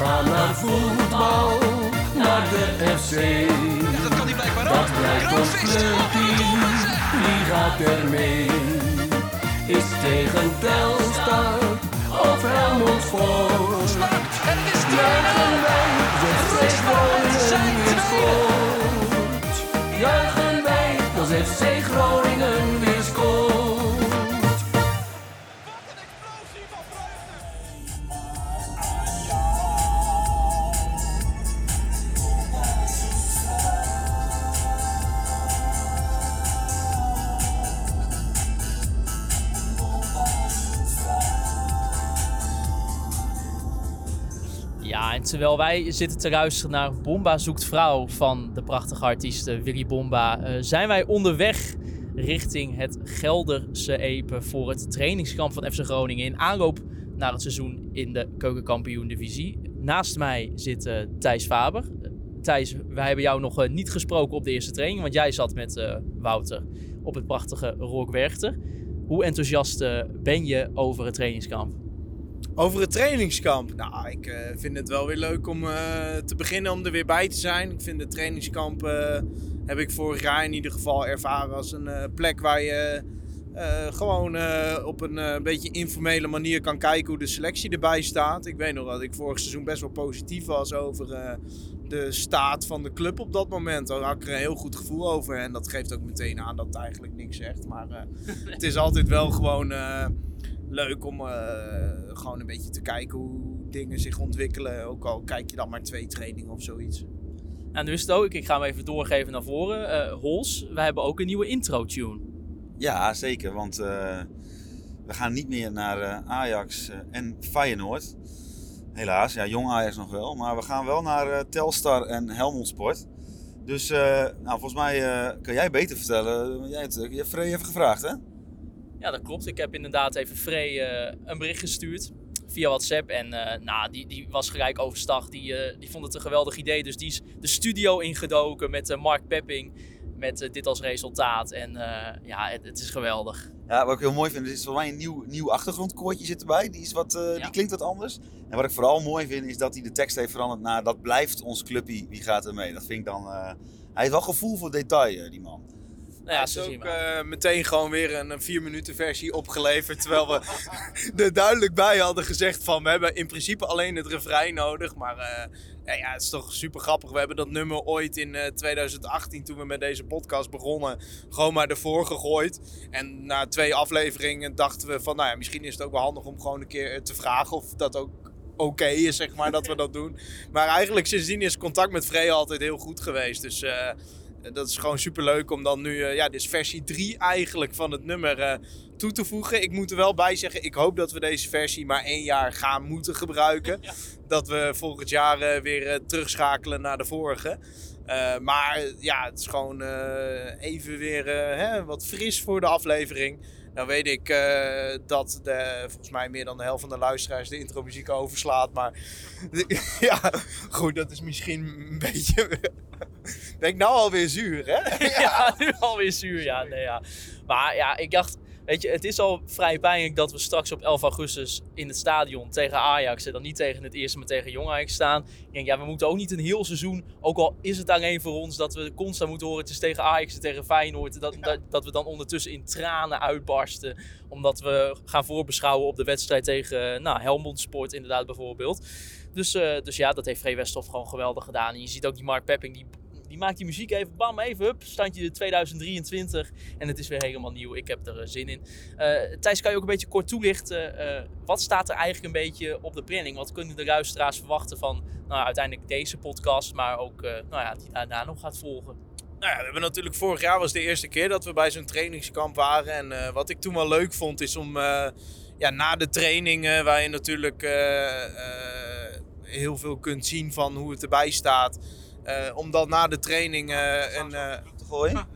gaan naar voetbal, naar de FC. Dat kan hij blijkbaar Dat blijkt ons wie gaat er mee? Is tegen Telstar of Helmond? En het Juichen wij, de Groningen terwijl wij zitten te luisteren naar Bomba zoekt vrouw van de prachtige artiest eh, Willy Bomba, eh, zijn wij onderweg richting het Gelderse Epe voor het trainingskamp van FC Groningen in aanloop naar het seizoen in de keukenkampioen divisie. Naast mij zit eh, Thijs Faber. Thijs, wij hebben jou nog niet gesproken op de eerste training, want jij zat met Wouter op het prachtige Rookwerchter. Hoe enthousiast ben je over het trainingskamp? Over het trainingskamp. Nou, ik eh, vind het wel weer leuk om eh, te beginnen om er weer bij te zijn. Ik vind het trainingskamp, eh, heb ik vorig jaar in ieder geval ervaren als een plek waar je gewoon op een beetje informele manier kan kijken hoe de selectie erbij staat. Ik weet nog dat ik vorig seizoen best wel positief was over de staat van de club op dat moment. Daar had ik er een heel goed gevoel over. En dat geeft ook meteen aan dat het eigenlijk niks zegt. Maar het is altijd wel gewoon leuk om eh, gewoon een beetje te kijken hoe dingen zich ontwikkelen. Ook al kijk je dan maar twee trainingen of zoiets. Nou, nu is het ook, ik ga hem even doorgeven naar voren. Eh Hols, wij hebben ook een nieuwe intro-tune. Ja, zeker. Want eh, we gaan niet meer naar eh, Ajax en Feyenoord. Helaas, ja, jong Ajax nog wel. Maar we gaan wel naar eh, Telstar en Helmond Sport. Dus eh, nou, volgens mij eh, kan jij beter vertellen. Jij hebt, je hebt gevraagd, hè? Ja, dat klopt. Ik heb inderdaad even Frey eh, een bericht gestuurd via WhatsApp. En eh, nou, die, die was gelijk overstag. Die, eh, die vond het een geweldig idee. Dus die is de studio ingedoken met Mark Pepping. Met dit als resultaat. En ja, het, het is geweldig. Ja, wat ik heel mooi vind, is voor mij een nieuw, nieuw achtergrondkoortje zit erbij. Die, is wat, Ja. die klinkt wat anders. En wat ik vooral mooi vind, is dat hij de tekst heeft veranderd naar... Dat blijft ons clubje, wie gaat er mee? Dat vind ik dan... hij heeft wel gevoel voor detail, die man. Nou ja, zo ook eh, meteen gewoon weer een, vier minuten versie opgeleverd. Terwijl we er duidelijk bij hadden gezegd van we hebben in principe alleen het refrein nodig. Maar eh, ja, ja, het is toch super grappig. We hebben dat nummer ooit in eh, 2018 toen we met deze podcast begonnen gewoon maar ervoor gegooid. En na twee afleveringen dachten we van nou ja, misschien is het ook wel handig om gewoon een keer eh, te vragen of dat ook oké is, zeg maar, dat we dat doen. Maar eigenlijk sindsdien is contact met Freya altijd heel goed geweest. Dus eh, dat is gewoon super leuk om dan nu, eh, ja, dit is versie 3 eigenlijk van het nummer eh, toe te voegen. Ik moet er wel bij zeggen, ik hoop dat we deze versie maar één jaar gaan moeten gebruiken. Dat we volgend jaar eh, weer eh, terugschakelen naar de vorige. Eh, maar ja, het is gewoon eh, even weer eh, hè, wat fris voor de aflevering. Nou weet ik eh, dat de, volgens mij meer dan de helft van de luisteraars de intro-muziek overslaat. Maar ja, goed, dat is misschien een beetje... ben ik nou alweer zuur, hè? ja, nu alweer zuur. Ja, nee, ja. Maar ja, ik dacht, weet je, het is al vrij pijnlijk dat we straks op 11 augustus in het stadion tegen Ajax en dan niet tegen het eerste, maar tegen Jong Ajax staan. Ik denk, ja, we moeten ook niet een heel seizoen, ook al is het alleen voor ons dat we constant moeten horen, het is tegen Ajax en tegen Feyenoord, dat, dat, dat we dan ondertussen in tranen uitbarsten, omdat we gaan voorbeschouwen op de wedstrijd tegen, nou, Helmond Sport inderdaad bijvoorbeeld. Dus, eh, dus ja, dat heeft Free Westhoff gewoon geweldig gedaan. En je ziet ook die Mark Pepping, die, die maakt die muziek even, bam, even, hup, standje 2023. En het is weer helemaal nieuw. Ik heb er eh, zin in. Eh, Thijs, kan je ook een beetje kort toelichten? eh, wat staat er eigenlijk een beetje op de planning? Wat kunnen de luisteraars verwachten van nou, uiteindelijk deze podcast, maar ook nou ja, die daarna nog gaat volgen? Nou ja, we hebben natuurlijk vorig jaar was de eerste keer dat we bij zo'n trainingskamp waren. En wat ik toen wel leuk vond is om ja, na de trainingen, waar je natuurlijk heel veel kunt zien van hoe het erbij staat. Eh, om dan na de training eh, een, eh, Te gooien?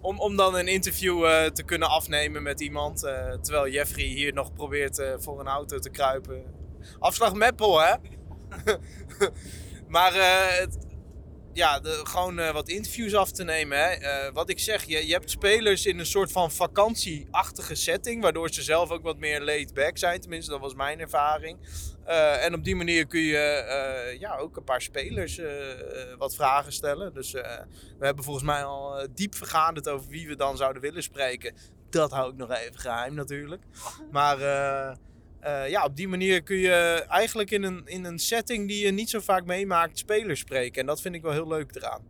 om, om dan een interview eh, te kunnen afnemen met iemand. eh, terwijl Jeffrey hier nog probeert eh, voor een auto te kruipen. Afslag Meppel, hè? maar eh, het- ja, de, gewoon eh, wat interviews af te nemen. Hè? Eh, wat ik zeg, je, je hebt spelers in een soort van vakantieachtige setting. Waardoor ze zelf ook wat meer laid back zijn. Tenminste, dat was mijn ervaring. Eh, en op die manier kun je eh, ja, ook een paar spelers eh, eh, wat vragen stellen. Dus eh, we hebben volgens mij al eh, diep vergaderd over wie we dan zouden willen spreken. Dat hou ik nog even geheim natuurlijk. Maar eh, eh, ja, op die manier kun je eigenlijk in een, in een setting die je niet zo vaak meemaakt spelers spreken. En dat vind ik wel heel leuk eraan.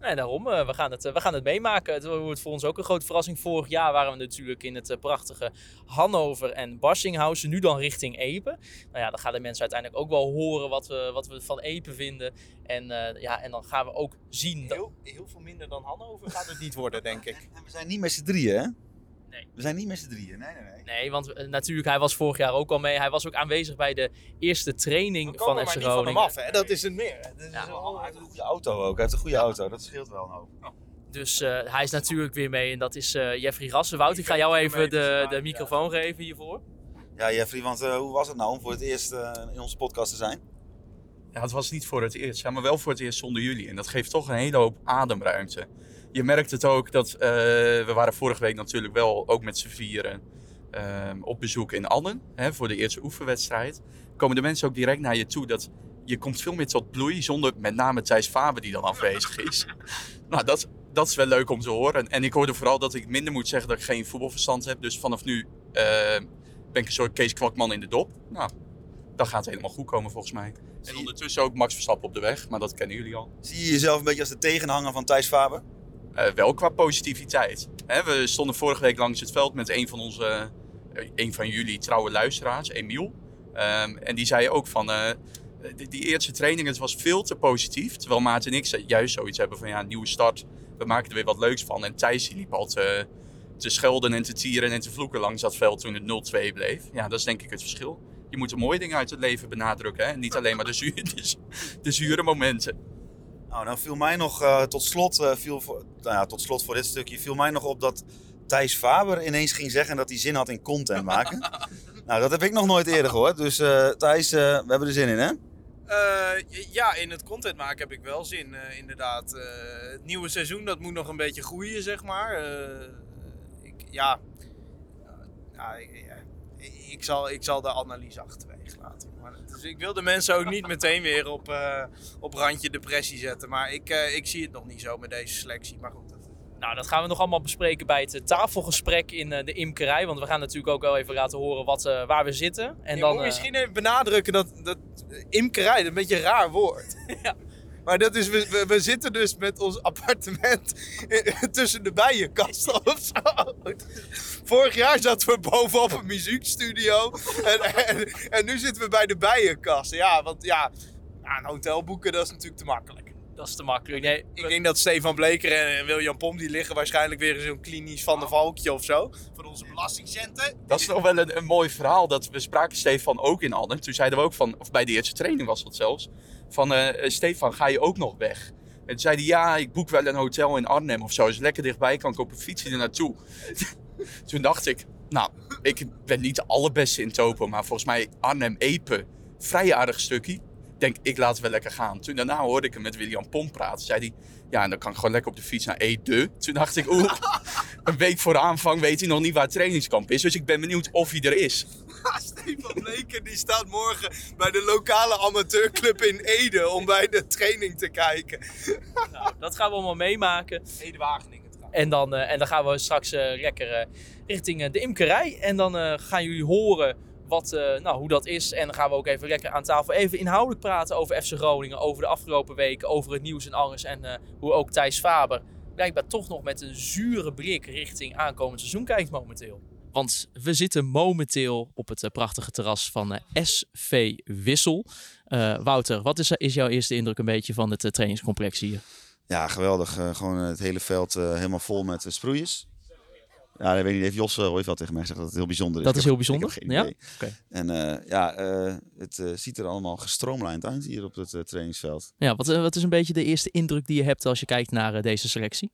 Nee, daarom. eh, we, gaan het, eh, we gaan het meemaken. Het wordt voor ons ook een grote verrassing. Vorig jaar waren we natuurlijk in het eh, prachtige Hannover en Barsinghausen. Nu dan richting Epe. Nou ja, dan gaan de mensen uiteindelijk ook wel horen wat we, wat we van Epe vinden. En, eh, ja, en dan gaan we ook zien... dat- Heel, heel veel minder dan Hannover gaat het niet worden, denk ik. En we zijn niet met z'n drieën, hè? Nee. We zijn niet met z'n drieën, nee, nee, nee. Nee, want eh, natuurlijk, hij was vorig jaar ook al mee. Hij was ook aanwezig bij de eerste training We van FC maar niet van hem Groningen. af, hè? Dat is het meer. Dat is Ja. wel- Hij heeft een goede auto ook. Hij heeft een goede auto. Dat scheelt wel een hoop. Dus eh, hij is natuurlijk weer mee en dat is eh, Jeffrey Rassen. Wout, ik ga jou even de, de microfoon geven hiervoor. Ja, Jeffrey, want eh, hoe was het nou om voor het eerst in onze podcast te zijn? Ja, het was niet voor het eerst, ja, maar wel voor het eerst zonder jullie. En dat geeft toch een hele hoop ademruimte. Je merkt het ook dat eh, we waren vorige week natuurlijk wel ook met z'n vieren ehm, op bezoek in Annen hè, voor de eerste oefenwedstrijd. Komen de mensen ook direct naar je toe dat je komt veel meer tot bloei zonder met name Thijs Faber die dan afwezig is. nou, dat, dat is wel leuk om te horen. En ik hoorde vooral dat ik minder moet zeggen dat ik geen voetbalverstand heb. Dus vanaf nu eh, ben ik een soort Kees Kwakman in de dop. Nou, dat gaat helemaal goed komen volgens mij. En ondertussen ook Max Verstappen op de weg, maar dat kennen jullie al. Zie je jezelf een beetje als de tegenhanger van Thijs Faber? Eh, wel qua positiviteit. Hè, we stonden vorige week langs het veld met een van onze, eh, een van jullie trouwe luisteraars, Emiel. Ehm, en die zei ook van, eh, die, die eerste training, het was veel te positief. Terwijl Maarten en ik juist zoiets hebben van, ja, nieuwe start. We maken er weer wat leuks van. En Thijs liep al te, schelden en te tieren en te vloeken langs dat veld toen het 0-2 bleef. Ja, dat is denk ik het verschil. Je moet de mooie dingen uit het leven benadrukken. Hè? En niet alleen maar de, de zure momenten. Nou, nou viel mij nog eh, tot, slot, eh, viel voor, nou ja, tot slot voor dit stukje viel mij nog op dat Thijs Faber ineens ging zeggen dat hij zin had in content maken. nou, dat heb ik nog nooit eerder gehoord. Dus eh, Thijs, we hebben er zin in, hè? Ja, in het content maken heb ik wel zin, inderdaad. Het nieuwe seizoen, dat moet nog een beetje groeien, zeg maar. Ik, ja, ja, ik, zal, ik zal de analyse achterwege dus ik wil de mensen ook niet meteen weer op, eh, op randje depressie zetten. Maar ik, eh, ik zie het nog niet zo met deze selectie. Maar goed, dat, Nou, dat gaan we nog allemaal bespreken bij het eh, tafelgesprek in de imkerij. Want we gaan natuurlijk ook wel even laten horen wat, waar we zitten. En je dan, moet misschien even benadrukken dat, dat imkerij, dat een beetje een raar woord. Ja. Maar dat is, we, we, we zitten dus met ons appartement tussen de bijenkasten of zo. Vorig jaar zaten we bovenop een muziekstudio. En, en, en nu zitten we bij de bijenkasten. Ja, want ja, een hotel boeken dat is natuurlijk te makkelijk. dat is te makkelijk. Nee, Ik denk dat Stefan Bleker en William Pom die liggen waarschijnlijk weer in zo'n klinisch van de Valkje of zo. Van onze belastingcenten. Dat is nog wel een, een mooi verhaal. Dat we spraken Stefan ook in Arnhem. Toen zeiden we ook van, of bij de eerste training was dat zelfs. Van eh, Stefan, ga je ook nog weg? En toen zei hij, ja, ik boek wel een hotel in Arnhem of zo. Is lekker dichtbij, kan ik op een fietsje er naartoe. toen dacht ik, nou, ik ben niet de allerbeste in topo. Maar volgens mij Arnhem-Epe, vrij aardig stukje. Denk, ik laat het wel lekker gaan. Toen daarna hoorde ik hem met William Pomp praten. Zei hij, ja, en dan kan ik gewoon lekker op de fiets naar Ede. Toen dacht ik, oeh, een week voor de aanvang weet hij nog niet waar het trainingskamp is. Dus ik ben benieuwd of hij er is. Stefan Bleker die staat morgen bij de lokale amateurclub in Ede om bij de training te kijken. nou, dat gaan we allemaal meemaken. Ede Wageningen trouwens. En dan, eh, en dan gaan we straks eh, lekker eh, richting de imkerij. En dan eh, gaan jullie horen wat, eh, nou, hoe dat is. En dan gaan we ook even lekker aan tafel even inhoudelijk praten over FC Groningen. Over de afgelopen weken, over het nieuws en alles. En eh, hoe ook Thijs Faber blijkbaar toch nog met een zure blik richting aankomend seizoen kijkt momenteel. Want we zitten momenteel op het eh, prachtige terras van eh, SV Wissel. Eh, Wouter, wat is, is jouw eerste indruk een beetje van het trainingscomplex hier? Ja, geweldig. Gewoon het hele veld helemaal vol met sproeiers. Ja, ik weet niet, heeft Jos uh, ooit wel tegen mij gezegd dat het heel bijzonder is. Dat is heel bijzonder? Ja? En ja, het ziet er allemaal gestroomlijnd uit hier op het trainingsveld. Ja, wat, wat is een beetje de eerste indruk die je hebt als je kijkt naar deze selectie?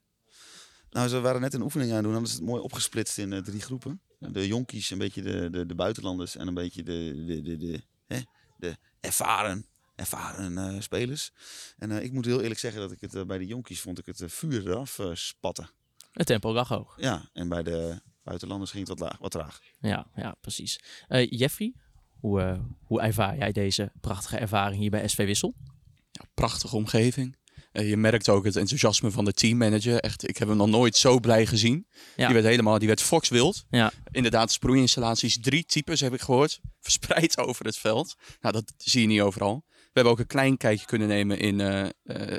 Nou, ze waren net een oefening aan het doen. Hadden ze het mooi opgesplitst in drie groepen. De jonkies, een beetje de, de, de buitenlanders en een beetje de, de, de, de, hè, de ervaren, ervaren eh, spelers. En eh, ik moet heel eerlijk zeggen dat ik het eh, bij de jonkies vond ik het vuur eraf spatten. Het tempo lag hoog. Ja, en bij de buitenlanders ging het wat, laag, wat traag. Ja, ja precies. Eh, Jeffrey, Hoe, hoe ervaar jij deze prachtige ervaring hier bij SV Wissel? Ja, prachtige omgeving. Eh, je merkt ook het enthousiasme van de teammanager. Echt, ik heb hem nog nooit zo blij gezien. Ja. Die werd helemaal, die werd foxwild. Ja. Inderdaad, sproeiinstallaties, drie types heb ik gehoord. Verspreid over het veld. Nou, dat zie je niet overal. We hebben ook een klein kijkje kunnen nemen in eh, eh,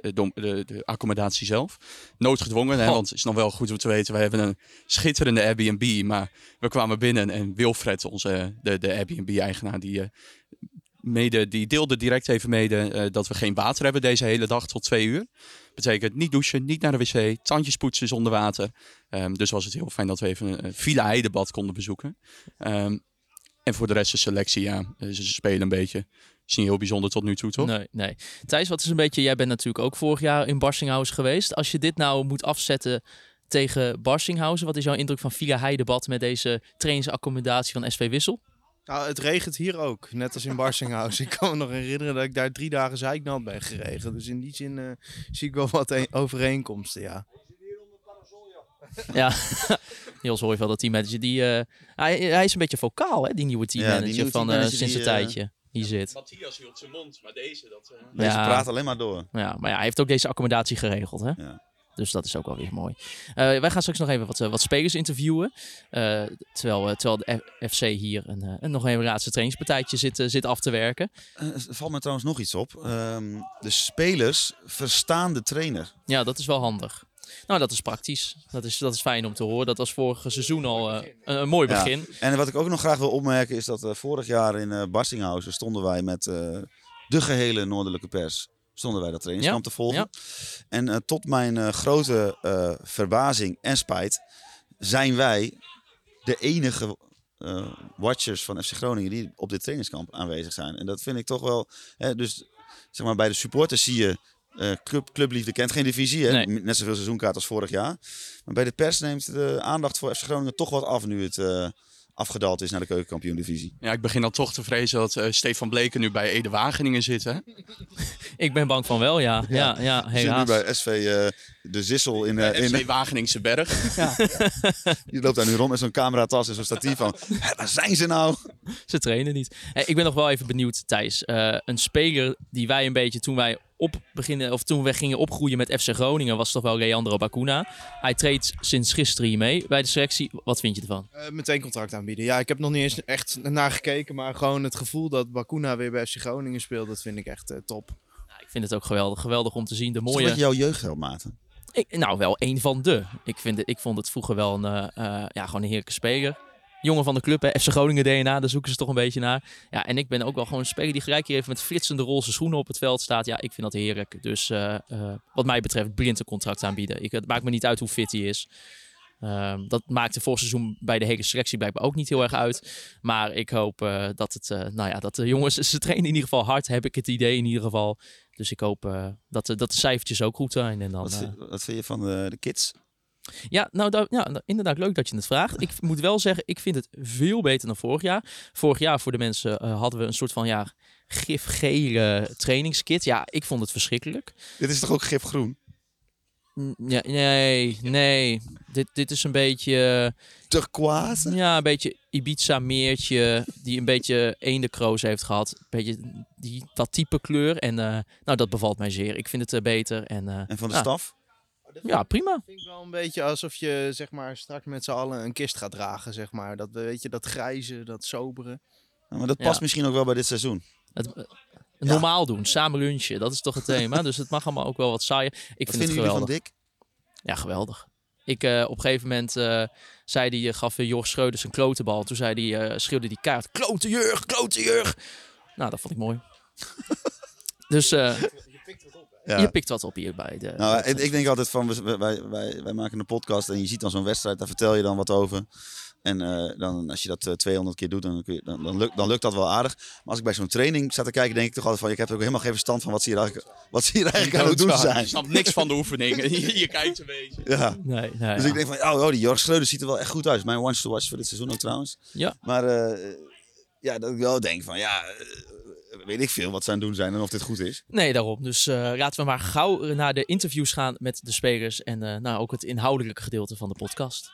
de, de, de accommodatie zelf. Noodgedwongen, hè, Oh. want het is nog wel goed om te weten. We hebben een schitterende Airbnb, maar we kwamen binnen en Wilfred, onze, de, de Airbnb-eigenaar, die, eh, mede, die deelde direct even mede eh, dat we geen water hebben deze hele dag tot twee uur. Betekent niet douchen, niet naar de wc, tandjes poetsen zonder water. Ehm, dus was het heel fijn dat we even een, Villa Heidebad konden bezoeken. Ehm, en voor de rest de selectie, ja, eh, ze spelen een beetje. Is niet heel bijzonder tot nu toe, toch? Nee, nee. Thijs, wat is een beetje... Jij bent natuurlijk ook vorig jaar in Barsinghausen geweest. Als je dit nou moet afzetten tegen Barsinghausen, wat is jouw indruk van Villa Heidebad met deze trainingsaccommodatie van SV Wissel? Nou, het regent hier ook, net als in Barsinghausen. ik kan me nog herinneren dat ik daar drie dagen zeiknat ben geregen. Dus in die zin eh, zie ik wel wat een- overeenkomsten, ja. Ja, Niels hoor je wel dat teammanager. Die, eh, hij, hij is een beetje vocaal, hè, die nieuwe teammanager nieuwe van eh, sinds een die, tijdje hier zit. Matthias hield zijn mond, maar deze, dat... Deze Ja. praat alleen maar door. Ja, maar ja, hij heeft ook deze accommodatie geregeld, hè? Ja. Dus dat is ook wel weer mooi. Eh, wij gaan straks nog even wat, eh, wat spelers interviewen. Eh, terwijl, terwijl de FC hier een, een nog een laatste trainingspartijtje zit, zit af te werken. Valt me trouwens nog iets op. Ehm, de spelers verstaan de trainer. Ja, dat is wel handig. Nou, dat is praktisch. Dat is, dat is fijn om te horen. Dat was vorige seizoen al een, een mooi Ja. begin. En wat ik ook nog graag wil opmerken is dat vorig jaar in eh Barsinghausen stonden wij met de gehele noordelijke pers. Stonden wij dat trainingskamp Ja, te volgen. ja. En eh, tot mijn eh, grote eh, verbazing en spijt zijn wij de enige watchers van FC Groningen die op dit trainingskamp aanwezig zijn. En dat vind ik toch wel. Hè, dus zeg maar bij de supporters zie je. club, clubliefde kent geen divisie, hè? Nee. net zoveel seizoenkaart als vorig jaar. Maar bij de pers neemt de aandacht voor FC Groningen toch wat af nu het afgedaald is naar de keukenkampioen-divisie. Ja, ik begin dan toch te vrezen dat eh, Stefan Bleken nu bij Ede Wageningen zit, hè? Ik ben bang van wel, ja. Ja, ja, We zitten nu bij SV eh, De Zissel in, eh, in, Wageningse Berg. Je loopt daar nu rond met zo'n cameratas en zo'n statief van. "Hè, Waar zijn ze nou? Ze trainen niet. Hey, ik ben nog wel even benieuwd, Thijs. Eh, een speler die wij een beetje toen wij op beginnen, of toen we gingen opgroeien met FC Groningen, was toch wel Leandro Bacuna. Hij treedt sinds gisteren hier mee bij de selectie. Wat vind je ervan? Eh, meteen contract aanbieden. Ja, ik heb nog niet eens echt naar gekeken, maar gewoon het gevoel dat Bakuna weer bij FC Groningen speelt, dat vind ik echt eh, top. Nou, ik vind het ook geweldig. Geweldig om te zien. De Is dat mooie. met jouw jeugdheld, Maarten? Ik, nou, wel een van de. Ik, vind het, ik vond het vroeger wel een, eh, ja, gewoon een heerlijke speler. Jongen van de club, hè. FC Groningen DNA, daar zoeken ze toch een beetje naar. Ja, en ik ben ook wel gewoon een speler die gelijk hier even met flitsende roze schoenen op het veld staat. Ja, ik vind dat heerlijk. Dus eh, eh, wat mij betreft, blind een contract aanbieden. Ik, het maakt me niet uit hoe fit hij is. Ehm, dat maakte voor seizoen bij de hele selectie blijkbaar ook niet heel erg uit. Maar ik hoop eh, dat, het, nou ja, dat de jongens, ze trainen in ieder geval hard, heb ik het idee in ieder geval. Dus ik hoop eh, dat, de- dat de cijfertjes ook goed zijn. En dan, Wat, vind, wat vind je van de, de kids? Ja, nou, da- ja, nou, inderdaad, leuk dat je het vraagt. Ik moet wel zeggen, ik vind het veel beter dan vorig jaar. Vorig jaar, voor de mensen, eh, hadden we een soort van ja, gifgele trainingskit. Ja, ik vond het verschrikkelijk. Dit is toch ook gifgroen? Ja, nee, nee. Dit, dit is een beetje, Turquoise? eh, ja, een beetje Ibiza-meertje, die een beetje eendenkroos heeft gehad. Een beetje die, dat type kleur. En eh, nou, dat bevalt mij zeer. Ik vind het beter. En, En van de Ja. staf? Ja, prima. vind ik wel een beetje alsof je zeg maar straks met z'n allen een kist gaat dragen, zeg maar. Dat weet je, dat grijze, dat sobere. Ja, maar dat Ja. past misschien ook wel bij dit seizoen. Het, eh, normaal doen, samen lunchen, dat is toch het thema. dus het mag allemaal ook wel wat saaier. Ik Wat vind het jullie van geweldig. Dick? Ja, geweldig. Ik, eh, op een gegeven moment eh, zei die, gaf Jorg Schreuders een klotenbal. Toen zei die, eh, schreeuwde die kaart, klote Jurg, klote Jurg. Nou, dat vond ik mooi. dus eh, Ja. je pikt wat op hier bij de... Nou, ik, ik denk altijd van, wij, wij, wij maken een podcast en je ziet dan zo'n wedstrijd, daar vertel je dan wat over. En eh, dan, als je dat eh, 200 keer doet, dan, kun je, dan, dan, lukt, dan lukt dat wel aardig. Maar als ik bij zo'n training sta te kijken, denk ik toch altijd van, ik heb ook helemaal geen verstand van wat ze hier eigenlijk, wat ze hier eigenlijk aan het doen Je zijn. snapt niks van de oefeningen. Je, je kijkt een beetje. Ja. Nee, nee, Dus ja. ik denk van, oh, oh die Jorg Schreuders ziet er wel echt goed uit. Mijn watch to watch voor dit seizoen ook trouwens. Ja. Maar eh, ja, dat ik wel denk van, ja, eh, weet ik veel wat ze aan het doen zijn en of dit goed is. Nee, daarom. Dus eh, laten we maar gauw naar de interviews gaan met de spelers. En eh, nou, ook het inhoudelijke gedeelte van de podcast.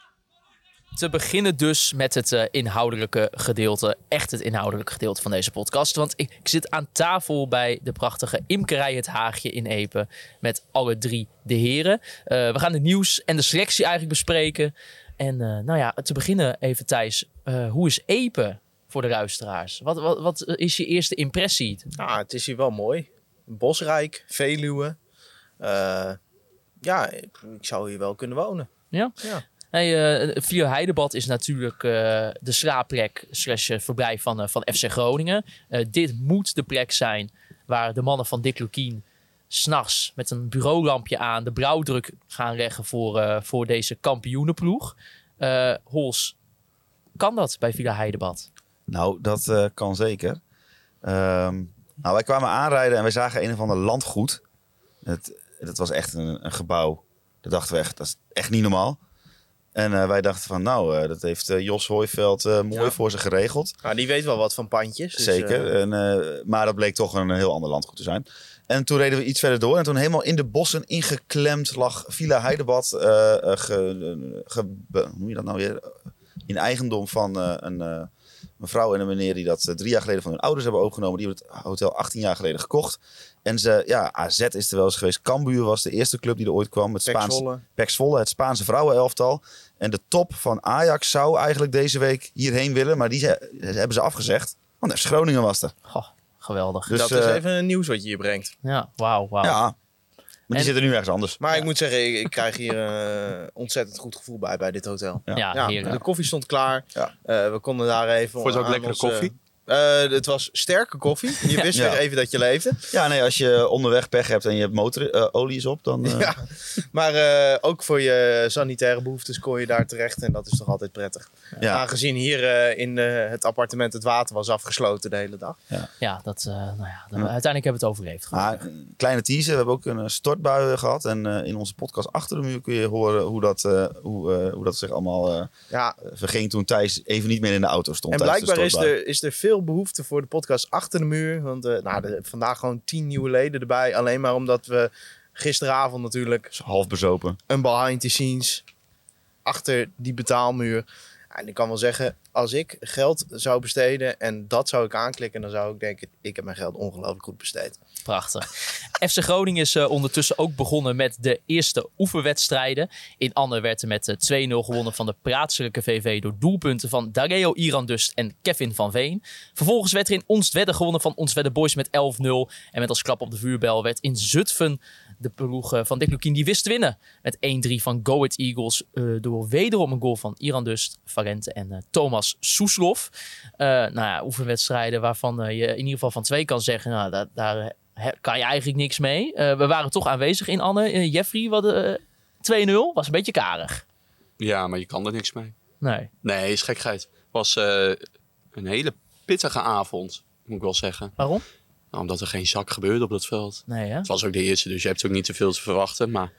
Te beginnen dus met het eh, inhoudelijke gedeelte. Echt het inhoudelijke gedeelte van deze podcast. Want ik, ik zit aan tafel bij de prachtige Imkerij Het Haagje in Epe. Met alle drie de heren. Eh, we gaan het nieuws en de selectie eigenlijk bespreken. En eh, nou ja, te beginnen even Thijs. eh, hoe is Epe voor de luisteraars? Wat, wat, wat is je eerste impressie? Nou, het is hier wel mooi. Bosrijk, Veluwe. Eh, ja, ik, ik zou hier wel kunnen wonen. Ja? Ja. Hey, eh Heidebad is natuurlijk eh, de slaapplek slash verblijf van, van FC Groningen. Dit moet de plek zijn waar de mannen van Dick Lukien s'nachts met een bureaulampje aan de brouwdruk gaan leggen voor, voor deze kampioenenploeg. Hols, kan dat bij Villa Heidebad? Nou, dat eh, kan zeker. Ehm, nou, wij kwamen aanrijden en wij zagen een of ander landgoed. Het, was echt een, een gebouw. Dat dachten we echt, dat is echt niet normaal. En eh, wij dachten van, nou, eh, dat heeft Jos Hooiveld mooi Ja. voor ze geregeld. Nou, die weet wel wat van pandjes. dus, Zeker. En, maar dat bleek toch een heel ander landgoed te zijn. En toen reden we iets verder door. En toen helemaal in de bossen ingeklemd lag Villa Heidebad. ge, ge- be- hoe noem je dat nou weer? In eigendom van een eh, mevrouw en een meneer die dat eh, drie jaar geleden van hun ouders hebben overgenomen. Die hebben het hotel 18 jaar geleden gekocht. En ze, ja, AZ is er wel eens geweest. Cambuur was de eerste club die er ooit kwam. Het Pek Spaans, Zwolle. Pek Zwolle, het Spaanse vrouwenelftal. En de top van Ajax zou eigenlijk deze week hierheen willen. Maar die ze- hebben ze afgezegd. Want FC Groningen was er. Goh, geweldig. Dus, dat is eh, even een nieuws wat je hier brengt. Ja, wauw, wauw. Ja, maar die En- zitten nu ergens anders. Maar ik moet zeggen, ik, ik krijg hier een ontzettend goed gevoel bij, bij dit hotel. Ja. Ja, de koffie stond klaar. Ja. Eh, we konden daar even... Vond je het ook lekkere onze- koffie? Eh, het was sterke koffie. Je wist Ja. weer even dat je leefde. Ja, nee, als je onderweg pech hebt en je hebt motorolie is op, dan... eh, Ja. Maar eh, ook voor je sanitaire behoeftes kon je daar terecht. En dat is toch altijd prettig. ja. Aangezien hier eh, in eh, het appartement het water was afgesloten de hele dag. Ja, dat, eh, nou ja, dan- uiteindelijk hebben we het overleefd. Kleine teaser, we hebben ook een eh, stortbui gehad. En eh, in onze podcast Achter de Muur kun je horen hoe dat, eh, hoe, eh, hoe dat zich allemaal eh, Ja, verging toen Thijs even niet meer in de auto stond. en de blijkbaar is er, is er veel behoefte voor de podcast achter de muur. Want eh, nou, de- vandaag gewoon tien nieuwe leden erbij. Alleen maar omdat we gisteravond natuurlijk half bezopen. een behind the scenes achter die betaalmuur. En ik kan wel zeggen, als ik geld zou besteden en dat zou ik aanklikken, dan zou ik denken, ik heb mijn geld ongelooflijk goed besteed. Prachtig. FC Groningen is eh, ondertussen ook begonnen met de eerste oefenwedstrijden. In Anne werd er met eh, 2-0 gewonnen van de plaatselijke VV door doelpunten van Dareo Irandust en Kevin van Veen. Vervolgens werd er in Onstwedde gewonnen van Onstwedde Boys met 11-0. En met als klap op de vuurbel werd in Zutphen de ploeg eh, van Dick Lukien die wist te winnen. Met 1-3 van Go Ahead Eagles eh, door wederom een goal van Irandust, Valente en eh, Thomas Soeslof. Eh, nou ja, oefenwedstrijden waarvan eh, je in ieder geval van twee kan zeggen, nou, daar, daar kan je eigenlijk niks mee. Eh, we waren toch aanwezig in Anne. Jeffrey, wat, eh 2-0 was een beetje karig. Ja, maar je kan er niks mee. Nee. Nee, is gekheid. Het was eh, een hele pittige avond, moet ik wel zeggen. Waarom? Nou, omdat er geen zak gebeurde op dat veld. Nee, hè? Het was ook de eerste, dus je hebt ook niet te veel te verwachten. Maar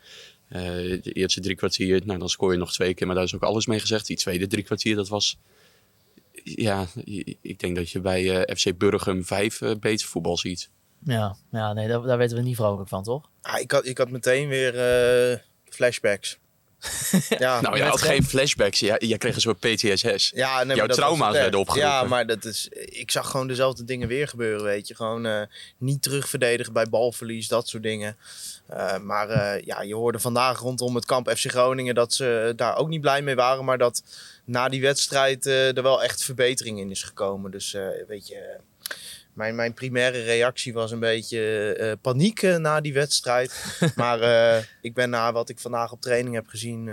de eerste drie kwartier, nou, dan scoor je nog twee keer. Maar daar is ook alles mee gezegd. Die tweede drie kwartier, dat was... Ja, ik denk dat je bij FC Burgum vijf beter voetbal ziet. Ja, ja nee, daar, daar weten we niet vrolijk van, toch? Ah, ik, had, ik had meteen weer eh, flashbacks. ja, Nou, je had geen flashbacks. Jij, jij kreeg een soort PTSS. Ja, nee, Jouw trauma's werden opgeroepen. Ja, maar dat is, ik zag gewoon dezelfde dingen weer gebeuren, weet je. Gewoon eh, niet terugverdedigen bij balverlies, dat soort dingen. Eh, maar eh, ja, je hoorde vandaag rondom het kamp FC Groningen dat ze daar ook niet blij mee waren. Maar dat na die wedstrijd eh, er wel echt verbetering in is gekomen. Dus eh, weet je, mijn, mijn primaire reactie was een beetje eh, paniek eh, na die wedstrijd. maar eh, ik ben na wat ik vandaag op training heb gezien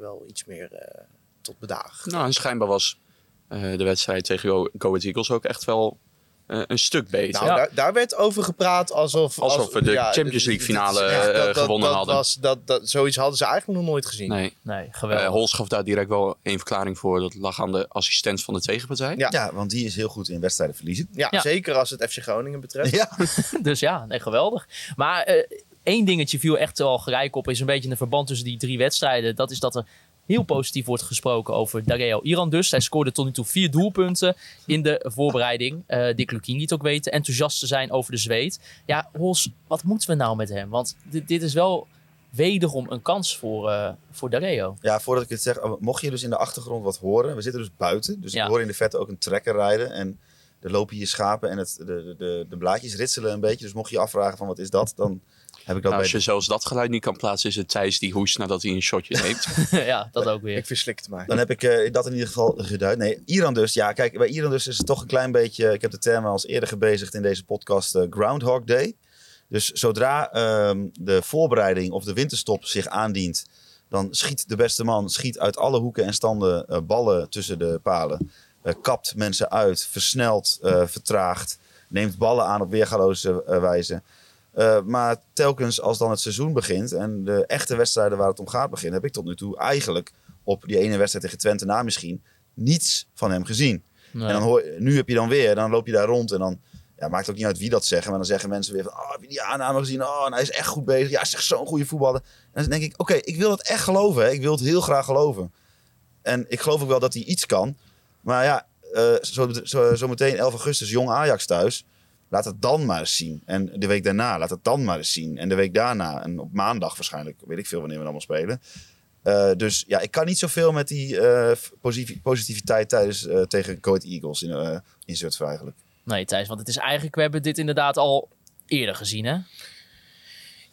wel iets meer tot bedaag. Nou, en schijnbaar was de wedstrijd tegen Go, Ahead Eagles ook echt wel een stuk beter. Nou, daar, daar werd over gepraat alsof... Alsof we de ja, Champions League finale, echt- eh, gewonnen dat hadden. Was, dat, dat, zoiets hadden ze eigenlijk nog nooit gezien. nee, Nee, eh geweldig. Hols gaf daar direct wel een verklaring voor. Dat lag aan de assistent van de tegenpartij. Ja. Ja, want die is heel goed in wedstrijden verliezen. Ja, Ja. zeker als het FC Groningen betreft. Ja, Dus ja, nee, geweldig. Maar eh, één dingetje viel echt wel gelijk op. Is een beetje een verband tussen die drie wedstrijden. Dat is dat er heel positief wordt gesproken over Dareo Iran dus. Hij scoorde tot nu toe vier doelpunten in de voorbereiding. Eh Dick Lukien liet ook weten enthousiast te zijn over de zweet. Ja, Hols, wat moeten we nou met hem? Want dit, dit is wel wederom een kans voor, eh voor Dareo. Ja, voordat ik het zeg, oh, mocht je dus in de achtergrond wat horen. We zitten dus buiten, dus Ja. ik hoor in de vette ook een trekker rijden. En er lopen hier schapen en het, de, de, de, blaadjes ritselen een beetje. Dus mocht je je afvragen van wat is dat, dan heb ik dat Nou, als bij je zelfs dat geluid niet kan plaatsen, is het Thijs die hoest nadat hij een shotje neemt. ja, dat ook weer. Ik verslikte mij. Dan heb ik eh, dat in ieder geval geduid. Nee, Iran dus. Ja, kijk, bij Iran dus is het toch een klein beetje... Ik heb de term al eens eerder gebezigd in deze podcast, eh, Groundhog Day. Dus zodra ehm, de voorbereiding of de winterstop zich aandient... dan schiet de beste man schiet uit alle hoeken en standen eh, ballen tussen de palen. Eh, kapt mensen uit, versnelt, eh, vertraagt. Neemt ballen aan op weergaloze eh, wijze. Maar telkens als dan het seizoen begint en de echte wedstrijden waar het om gaat beginnen... heb ik tot nu toe eigenlijk op die ene wedstrijd tegen Twente na misschien niets van hem gezien. Nee. En dan hoor, nu heb je dan weer, dan loop je daar rond en dan ja, maakt ook niet uit wie dat zeggen, maar dan zeggen mensen weer van, oh, heb je die aanname gezien? Oh, en hij is echt goed bezig. Ja, hij is echt zo'n goede voetballer. En dan denk ik, oké, ik wil het echt geloven. Hè. Ik wil het heel graag geloven. En ik geloof ook wel dat hij iets kan. Maar ja, eh, zo, zo, meteen 11 augustus, jong Ajax thuis. Laat het dan maar eens zien. En de week daarna, laat het dan maar eens zien. En de week daarna, en op maandag waarschijnlijk, weet ik veel wanneer we allemaal spelen. Eh, dus ja, ik kan niet zoveel met die eh, posi- positiviteit tijdens, eh, tegen Coed Eagles in, eh in eigenlijk. Nee, Thijs, want het is eigenlijk, we hebben dit inderdaad al eerder gezien, hè?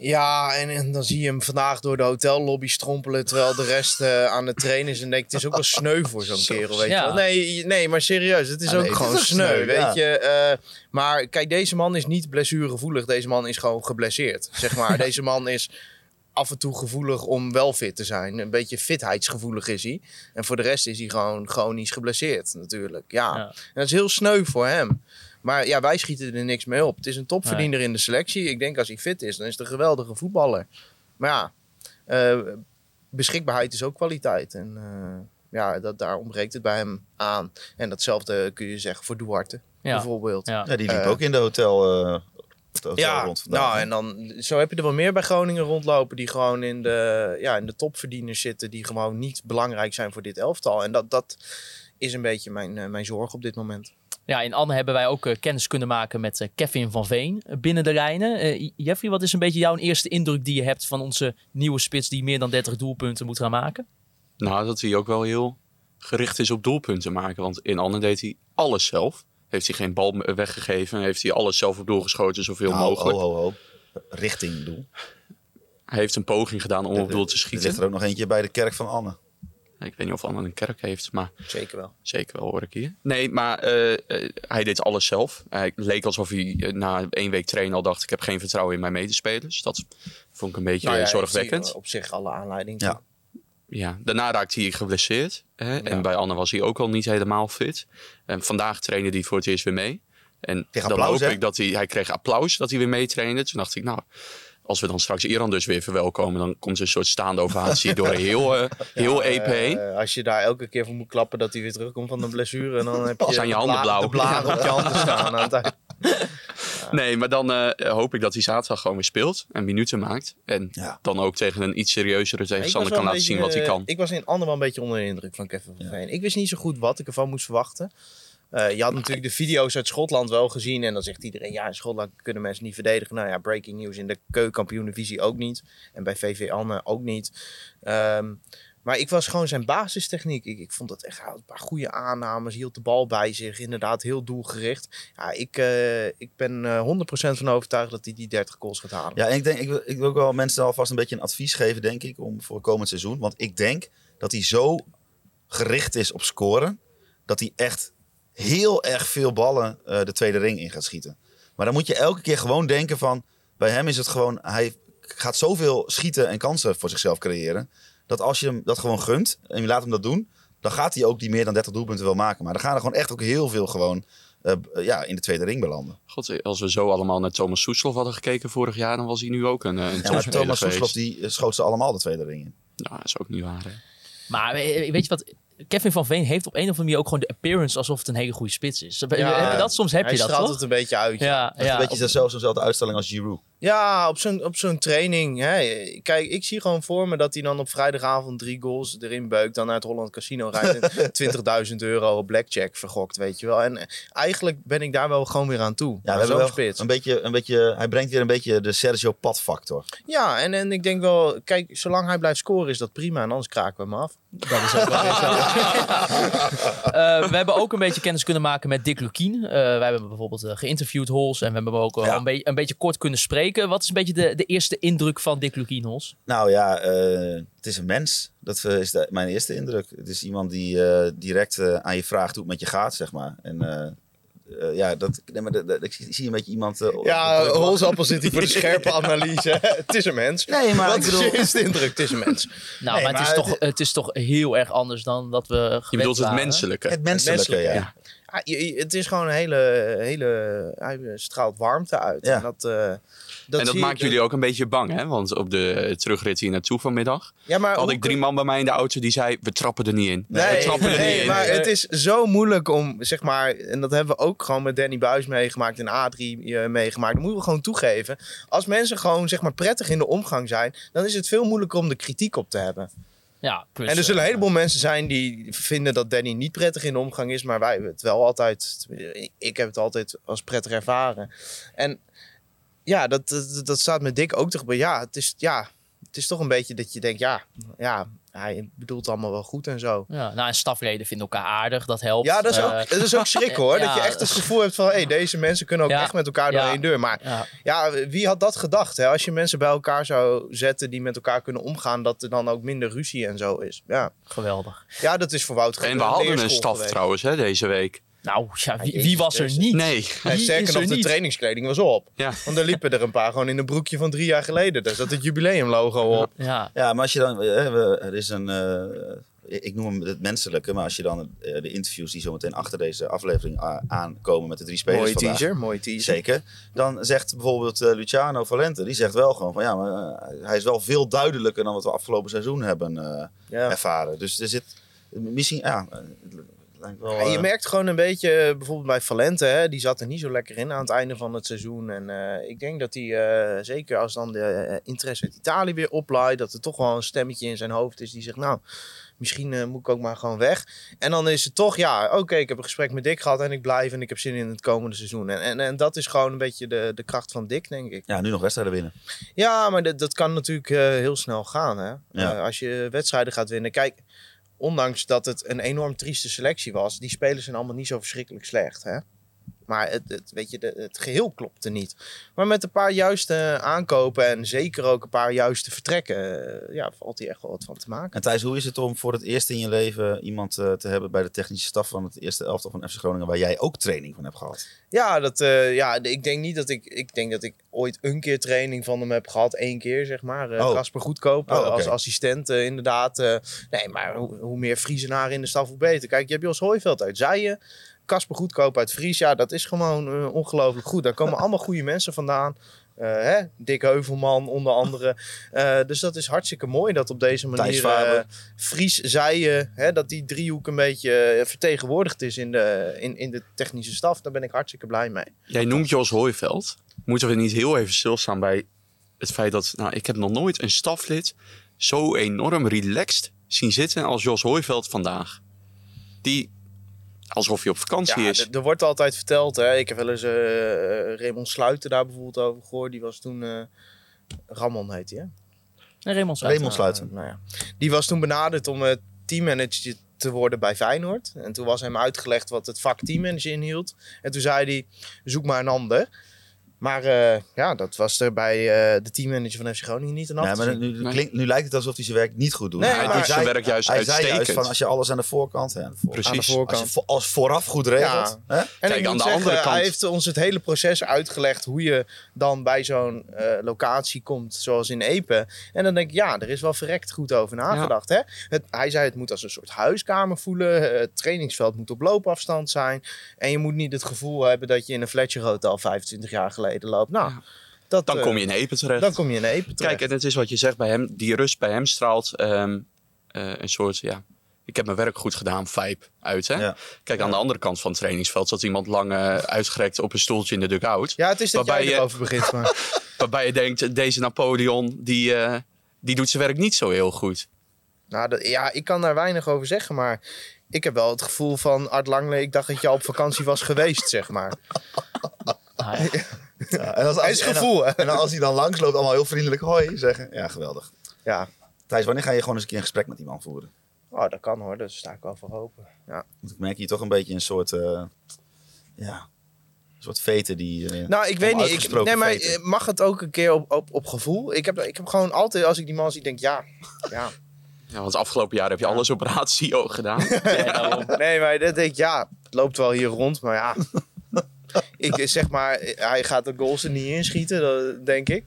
Ja, en, en dan zie je hem vandaag door de hotellobby strompelen. Terwijl de rest eh, aan het trainen is. En denk het is ook wel sneu voor zo'n kerel. Weet Ja. je wel. Nee, nee, maar serieus. Het is Ja, ook nee, gewoon is sneu. weet ja. je. eh, maar kijk, deze man is niet blessuregevoelig. Deze man is gewoon geblesseerd. Zeg maar. deze man is af en toe gevoelig om wel fit te zijn. Een beetje fitheidsgevoelig is hij. En voor de rest is hij gewoon chronisch geblesseerd natuurlijk. Ja. Ja. En dat is heel sneu voor hem. Maar ja, wij schieten er niks mee op. Het is een topverdiener in de selectie. Ik denk als hij fit is, dan is het een geweldige voetballer. Maar ja, eh, beschikbaarheid is ook kwaliteit. En eh, ja, dat, daar ontbreekt het bij hem aan. En datzelfde kun je zeggen voor Duarte, Ja. bijvoorbeeld. Ja. Ja, die liep Eh, ook in de hotel, eh, het hotel Ja, rond vandaag. nou en dan zo heb je er wel meer bij Groningen rondlopen die gewoon in de, ja, in de topverdieners zitten, die gewoon niet belangrijk zijn voor dit elftal. En dat, dat is een beetje mijn, mijn zorg op dit moment. Ja, in Anne hebben wij ook eh, kennis kunnen maken met eh, Kevin van Veen eh, binnen de lijnen. Eh, Jeffrey, wat is een beetje jouw eerste indruk die je hebt van onze nieuwe spits die meer dan 30 doelpunten moet gaan maken? nou, dat hij ook wel heel gericht is op doelpunten maken. Want in Anne deed hij alles zelf. Heeft hij geen bal weggegeven. Heeft hij alles zelf op doorgeschoten, zoveel Nou, mogelijk. Ho, ho, ho. Richting doel. Hij heeft een poging gedaan om op doel te Er ligt schieten. er ook nog eentje bij de kerk van Anne. Ik weet niet of Anne een kerk heeft, maar Zeker wel. zeker wel hoor ik hier. Nee, maar eh, eh, hij deed alles zelf. Hij leek alsof hij eh, na één week trainen al dacht... ik heb geen vertrouwen in mijn medespelers. Dat vond ik een beetje Nou ja, zorgwekkend. Op zich alle aanleiding. Ja. Ja, daarna raakte hij geblesseerd. Hè? Ja. En bij Anne was hij ook al niet helemaal fit. En vandaag trainde hij voor het eerst weer mee. En Kreeg dan applaus, hoop hè? ik dat hij, hij kreeg applaus dat hij weer meetrainde. Toen dacht ik, nou, als we dan straks Iran dus weer verwelkomen... dan komt er een soort staande ovatie door heel, eh, heel EP heen. Eh, als je daar elke keer voor moet klappen dat hij weer terugkomt van de blessure, dan heb je Zijn je de handen bla- blauw. de blaren op je handen staan. aan het eind. Nee, maar dan eh, hoop ik dat hij zaterdag gewoon weer speelt en minuten maakt. En Ja. dan ook tegen een iets serieuzere tegenstander kan laten zien wat hij kan. Ik was in ander wel een beetje onder de indruk van Kevin van Veen. Ik wist niet zo goed wat ik ervan moest verwachten. Eh, je had natuurlijk de video's uit Schotland wel gezien. En dan zegt iedereen, ja, in Schotland kunnen mensen niet verdedigen. Nou ja, breaking news in de keukenkampioen-divisie ook niet. En bij VV Anne ook niet. Ehm, maar ik was gewoon zijn basistechniek. Ik, ik vond dat echt een paar goede aannames. Hield de bal bij zich. Inderdaad, heel doelgericht. Ja, ik, eh, ik ben eh 100% van overtuigd dat hij die 30 goals gaat halen. Ja, en ik denk, ik wil, ik wil ook wel mensen alvast een beetje een advies geven, denk ik, om voor komend seizoen. Want ik denk dat hij zo gericht is op scoren, dat hij echt heel erg veel ballen eh, de tweede ring in gaat schieten. Maar dan moet je elke keer gewoon denken van, bij hem is het gewoon, hij gaat zoveel schieten en kansen voor zichzelf creëren, dat als je hem dat gewoon gunt en je laat hem dat doen, dan gaat hij ook die meer dan 30 doelpunten wel maken. Maar dan gaan er gewoon echt ook heel veel gewoon eh, ja, in de tweede ring belanden. God, als we zo allemaal naar Thomas Soeslof hadden gekeken vorig jaar, dan was hij nu ook een, eh, een Ja, Thomas. Soeslof die eh, schoot ze allemaal de tweede ring in. Nou, dat is ook niet waar. Hè? Maar eh, weet je wat? Kevin van Veen heeft op een of andere manier ook gewoon de appearance alsof het een hele goede spits is. Ja, heb je dat? Soms heb Hij je dat straalt toch? het een beetje uit. ja. Een beetje zelfs dezelfde uitstelling als Giroud. Ja, op zo'n, op zo'n training. Hè. Kijk, ik zie gewoon voor me dat hij dan op vrijdagavond drie goals erin beukt. Dan naar het Holland Casino rijdt en 20.000 euro op blackjack vergokt, weet je wel. En eh, eigenlijk ben ik daar wel gewoon weer aan toe. Ja, we Zo'n hebben wel spits. een beetje, een beetje, hij brengt weer een beetje de Sergio Pat factor. Ja, en, en ik denk wel, kijk, zolang hij blijft scoren is dat prima. En anders kraken we hem af. Dat is ook wel weer zo. Eh, we hebben ook een beetje kennis kunnen maken met Dick Lukien. Eh, wij hebben bijvoorbeeld geïnterviewd Hols. En we hebben hem ook Ja. een, beetje een beetje kort kunnen spreken. Wat is een beetje de, de eerste indruk van Dick Lukien, Hols? Nou ja, eh, het is een mens. Dat is de- mijn eerste indruk. Het is iemand die eh, direct eh, aan je vraagt hoe het met je gaat, zeg maar. En ja, dat, nee, maar dat- dat- ik zie een beetje iemand... eh, Ja, Holzappel zit hier voor de scherpe analyse. het is een mens. Nee, maar Wat ik is je eerste indruk? Het is een mens. Nou, Nee, maar, het, is toch, het is toch heel erg anders dan dat we gewend Je bedoelt het menselijke. Het menselijke, menselijke, ja. ja. Ja, je- je- het is gewoon een hele, hele... Hij straalt warmte uit. Ja. En dat, eh, dat, en dat maakt jullie ook een beetje bang, hè? Want op de terugrit hier naartoe vanmiddag Ja, maar had ik drie man bij mij in de auto die zei: we trappen er niet in. Nee, we trappen er nee, niet in. maar het is zo moeilijk om, zeg maar, en dat hebben we ook gewoon met Danny Buis meegemaakt en Adrie eh, meegemaakt. Dat moeten we gewoon toegeven. Als mensen gewoon, zeg maar, prettig in de omgang zijn, dan is het veel moeilijker om de kritiek op te hebben. Ja, plus, en er zullen eh, een heleboel mensen zijn die vinden dat Danny niet prettig in de omgang is, maar wij hebben het wel altijd, ik heb het altijd als prettig ervaren. En ja, dat, dat, dat staat met Dick ook toch bij, ja, het is, ja, het is toch een beetje dat je denkt, ja, ja, hij bedoelt allemaal wel goed en zo. Ja, nou, en stafleden vinden elkaar aardig, dat helpt. Ja, dat is, Eh, ook, dat is ook schrik hoor. ja, dat je echt het gevoel hebt van, hé, deze mensen kunnen ook Ja, echt met elkaar door ja. één deur. Maar ja. ja, wie had dat gedacht? Hè? Als je mensen bij elkaar zou zetten die met elkaar kunnen omgaan, dat er dan ook minder ruzie en zo is. Ja, Geweldig. ja dat is voor Wouter En we hadden een staf geweest. trouwens hè, deze week. Nou, ja, wie, wie was er niet? Nee. Nee, sterker is nog, de niet? trainingskleding was op. Ja. Want er liepen er een paar gewoon in een broekje van drie jaar geleden. Daar zat het jubileumlogo op. Ja, Ja, maar als je dan... eh, er is een... eh, ik noem hem het menselijke, maar als je dan eh, de interviews die zo meteen achter deze aflevering aankomen met de drie spelers Mooie vandaag, teaser, mooie teaser. Zeker. Dan zegt bijvoorbeeld Luciano Valente, die zegt wel gewoon van ja, maar hij is wel veel duidelijker dan wat we afgelopen seizoen hebben eh, Ja. ervaren. Dus er zit misschien, ja, lijkt wel. Ja, je eh, merkt gewoon een beetje, eh, bijvoorbeeld bij Valente, hè, die zat er niet zo lekker in aan het einde van het seizoen. En eh, ik denk dat hij, zeker als dan de interesse uit Italië weer oplaait, dat er toch wel een stemmetje in zijn hoofd is die zegt, nou, misschien moet ik ook maar gewoon weg. En dan is het toch, ja, oké, ik heb een gesprek met Dick gehad en ik blijf en ik heb zin in het komende seizoen. En, en, en dat is gewoon een beetje de, de kracht van Dick, denk ik. ja, nu nog wedstrijden winnen. Ja, maar dat, dat kan natuurlijk heel snel gaan. Hè? Ja. Als je wedstrijden gaat winnen. Kijk, ondanks dat het een enorm trieste selectie was, die spelers zijn allemaal niet zo verschrikkelijk slecht. Hè? Maar het, het, weet je, de, het geheel klopte niet. Maar met een paar juiste aankopen en zeker ook een paar juiste vertrekken, eh, ja, valt hier echt wel wat van te maken. En Thijs, hoe is het om voor het eerst in je leven iemand eh, te hebben bij de technische staf van het eerste elftal van FC Groningen, waar jij ook training van hebt gehad? Ja, dat, eh, ja, ik denk niet dat ik. Ik denk dat ik ooit een keer training van hem heb gehad. één keer, zeg maar. eh, Oh. Casper Goedkoop Oh, als assistent, inderdaad. nee, maar hoe, hoe meer Friesenaren in de staf, hoe beter. Kijk, je hebt Jos Hooiveld uit Zijen. Casper Goedkoop uit Fries. Ja, dat is gewoon eh, ongelooflijk goed. Daar komen allemaal goede mensen vandaan. Eh, hè? Dick Heuvelman onder andere. Eh, dus dat is hartstikke mooi dat op deze manier Fries, Zijen, hè, dat die driehoek een beetje vertegenwoordigd is in de, in, in de technische staf. Daar ben ik hartstikke blij mee. Jij noemt Jos Hooiveld. Moeten we niet heel even stilstaan bij het feit dat... Nou, ik heb nog nooit een staflid zo enorm relaxed zien zitten als Jos Hooiveld vandaag. Die, alsof hij op vakantie Ja, is. er wordt altijd verteld. Hè? Ik heb wel eens eh Raymond Sluiten daar bijvoorbeeld over gehoord. Die was toen... eh Ramon heet hij, hè? en Raymond Sluiter. Raymond Sluiten. Nou ja. Die was toen benaderd om eh, teammanager te worden bij Feyenoord. En toen was hem uitgelegd wat het vak teammanager inhield. En toen zei hij, zoek maar een ander. Maar eh, ja, dat was er bij eh, de teammanager van FC Groningen niet een Nee, maar nu, klinkt, nu lijkt het alsof hij zijn werk niet goed doet. Nee, hij maar doet zijn zei- werk juist hij zei uitstekend. juist van als je alles aan de voorkant... hè, aan de voor- Precies. Aan de Als je voorkant. vo- als vooraf goed regelt. Hè? En Kijk, ik aan moet de andere kant- Hij heeft ons het hele proces uitgelegd hoe je dan bij zo'n eh, locatie komt, zoals in Epe. En dan denk ik, ja, er is wel verrekt goed over nagedacht. Hè? Het, hij zei, het moet als een soort huiskamer voelen. Het trainingsveld moet op loopafstand zijn. En je moet niet het gevoel hebben dat je in een Fletcher Hotel 25 jaar geleden loopt. Nou, Ja. dat, Dan eh, kom je in Epen terecht. dan kom je in Epe terecht. Kijk, en het is wat je zegt bij hem. Die rust bij hem straalt ehm, eh, een soort, ja... Ik heb mijn werk goed gedaan, vibe uit. Hè? Ja. Kijk, aan de andere kant van het trainingsveld zat iemand lang eh, uitgerekt op een stoeltje in de dugout. ja, het is dat waarbij jij je- erover begint. Maar... Waarbij je denkt, deze Napoleon, die, eh, die doet zijn werk niet zo heel goed. Nou, dat, ja, ik kan daar weinig over zeggen, maar ik heb wel het gevoel van Art Langley. Ik dacht dat je al op vakantie was geweest, zeg maar. Ah, ja. Ja, en als, Hij als, is en dan- gevoel? En dan als hij dan langsloopt, allemaal heel vriendelijk hoi zeggen. Ja, geweldig. Ja, Thijs, wanneer ga je gewoon eens een keer een gesprek met die man voeren? oh, dat kan hoor, daar sta ik wel voor open. Ja. Want ik merk hier toch een beetje een soort, eh, ja, een soort veten die... eh, Nou, ik weet niet. Ik, nee, maar veten. mag het ook een keer op, op, op gevoel? Ik heb, ik heb gewoon altijd, als ik die man zie, denk ja, ja. Ja, want afgelopen jaar heb je alles op ratio gedaan. Ja. Nee, maar dat denk ik, ja, het loopt wel hier rond, maar ja. ik zeg maar, hij gaat de goals er niet inschieten, dat denk ik.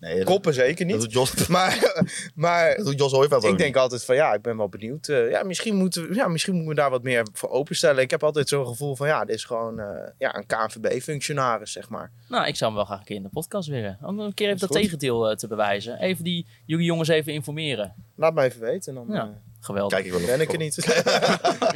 nee, dat- Koppen zeker Dat niet. doet Jos, Maar, maar dat doet Jos ik denk altijd van ja, ik ben wel benieuwd. Eh, ja, misschien moeten, we, ja, misschien moeten we daar wat meer voor openstellen. Ik heb altijd zo'n gevoel van ja, dit is gewoon eh, ja, een KNVB-functionaris, zeg maar. Nou, ik zou hem wel graag een keer in de podcast willen. Om een keer even dat goed. tegendeel eh, te bewijzen. Even die jullie jongens even informeren. Laat me even weten. Dan Ja. Geweldig. Kijk ik wel of ben ik er niet.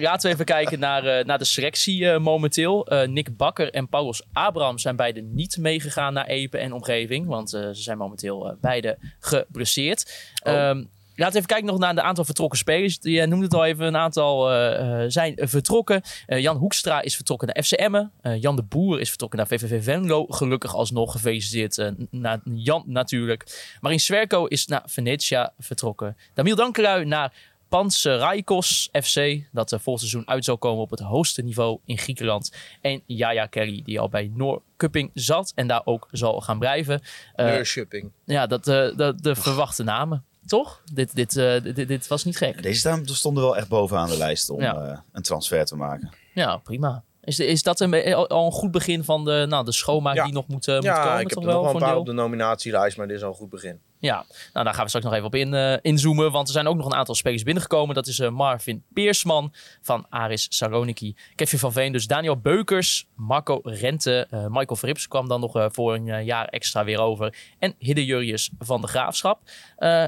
Laten we even kijken naar, eh, naar de selectie eh, momenteel. Eh, Nick Bakker en Paulus Abraham zijn beide niet meegegaan naar Epen en omgeving. Want eh, ze zijn momenteel eh, beide geblesseerd. Ehm, Laten we even kijken nog naar de aantal vertrokken spelers. Je noemde het al even, een aantal eh, eh, zijn vertrokken. Eh, Jan Hoekstra is vertrokken naar FC Emmen. Eh, Jan de Boer is vertrokken naar VVV Venlo. Gelukkig alsnog gefeliciteerd naar Jan natuurlijk. Marin Swerko is naar Venetia vertrokken. Damiel Dankerui naar Panseraikos FC. Dat uh, volgend seizoen uit zal komen op het hoogste niveau in Griekenland. En Yaya Kelly, die al bij Noorcupping zat en daar ook zal gaan blijven. Eh, Neurshipping. ja, dat, eh, dat de verwachte namen. Toch? Dit, dit, eh, dit, dit was niet gek. Deze staan, stonden wel echt bovenaan de lijst om Ja. eh, een transfer te maken. Ja, prima. Is, is dat een, al- een goed begin van de, nou, de schoonmaak Ja. die nog moet, eh, moet Ja, komen? ik heb toch er nog wel een paar deel? op de nominatielijst, maar dit is al een goed begin. Ja, nou daar gaan we straks nog even op in, eh, inzoomen. Want er zijn ook nog een aantal spelers binnengekomen. Dat is eh, Marvin Peersman van Aris Saloniki. Kevin van Veen, dus Daniel Beukers, Marco Rente. eh, Michael Verrips kwam dan nog voor een jaar extra weer over. En Hidde Jurrius van de Graafschap.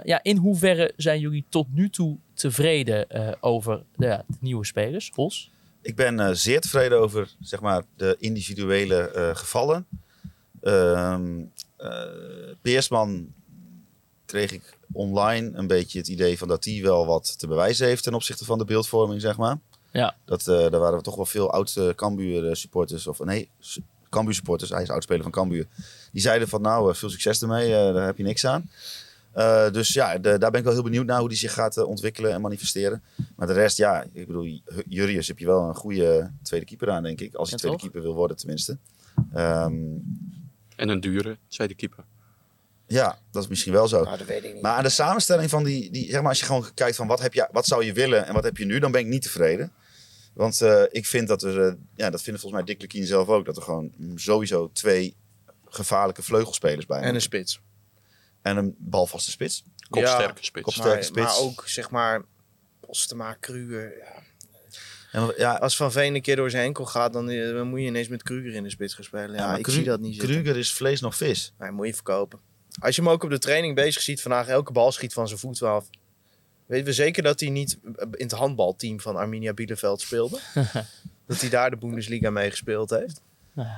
Ja, in hoeverre zijn jullie tot nu toe tevreden over de, nieuwe spelers? Hols? Ik ben zeer tevreden over zeg maar, de individuele gevallen. Ehm eh, Peersman kreeg ik online een beetje het idee van dat hij wel wat te bewijzen heeft ten opzichte van de beeldvorming, zeg maar. Ja. Dat, eh, daar waren toch wel veel oud Cambuur supporters, of nee, Cambuur supporters, hij is oudspeler van Cambuur. Die zeiden van nou, eh, veel succes ermee, eh, daar heb je niks aan. Eh, dus ja, de- daar ben ik wel heel benieuwd naar hoe die zich gaat eh, ontwikkelen en manifesteren. Maar de rest, ja, ik bedoel, J- Jurrius heb je wel een goede tweede keeper aan, denk ik. Als hij Ja, tweede toch? keeper wil worden, tenminste. Ehm, En een dure tweede keeper. Ja, dat is misschien wel zo. Nou, dat weet ik niet. Maar aan de samenstelling van die, die zeg maar, als je gewoon kijkt van wat, heb je, wat zou je willen en wat heb je nu, dan ben ik niet tevreden. Want eh, ik vind dat er, eh, ja, dat vinden volgens mij Dick Lukien zelf ook, dat er gewoon sowieso twee gevaarlijke vleugelspelers bij en een spits. En een balvaste spits. Kopsterke spits. Kop- Maar, spits. maar ook, zeg maar, Postema, Kruger. Ja. En, ja, Als Van Veen een keer door zijn enkel gaat, dan, eh, dan moet je ineens met Kruger in de spits gaan spelen. Ja, maar ik Kru- zie dat niet zitten. Kruger is vlees nog vis. Nee, moet je verkopen. Als je hem ook op de training bezig ziet vandaag, elke bal schiet van zijn voet af. Weten we zeker dat hij niet in het handbalteam van Arminia Bielefeld speelde? dat hij daar de Bundesliga mee gespeeld heeft?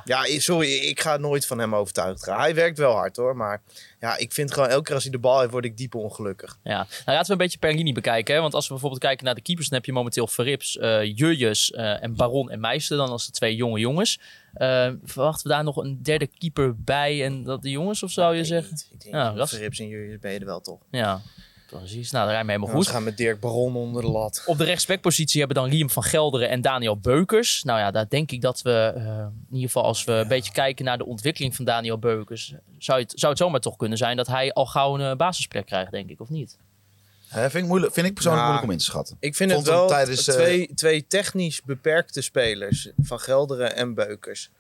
Ja, i- sorry, ik ga nooit van hem overtuigd gaan. Hij werkt wel hard hoor, maar ja, ik vind gewoon elke keer als hij de bal heeft, word ik diep ongelukkig. Ja, nou, laten we een beetje per linie bekijken. Hè? Want als we bijvoorbeeld kijken naar de keepers, dan heb je momenteel Verrips, eh Jurjes eh, en Baron en Meister. Dan als de twee jonge jongens. Eh, verwachten we daar nog een derde keeper bij en dat de jongens, of zou je zeggen? niet. Ik denk, Ja, ja, dat- Verrips en jullie ben je er wel toch. Ja, precies. Nou, daar rijden we helemaal Goed. goed. We gaan met Dirk Baron onder de lat. Op de rechtsbackpositie hebben we dan Riem van Gelderen en Daniel Beukers. Nou ja, daar denk ik dat we, eh, in ieder geval als we een beetje kijken naar de ontwikkeling van Daniel Beukers, zou het, zou het zomaar toch kunnen zijn dat hij al gauw een eh, basisplek krijgt, denk ik, of niet? Hè, vind, ik moeilijk, vind ik persoonlijk Ja. moeilijk om in te schatten. Ik vind Vond het wel tijdens, eh, twee, twee technisch beperkte spelers. Van Gelderen en Beukers.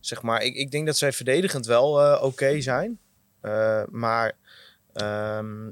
Zeg maar, ik, ik denk dat zij verdedigend wel eh, oké zijn. Eh, maar ehm,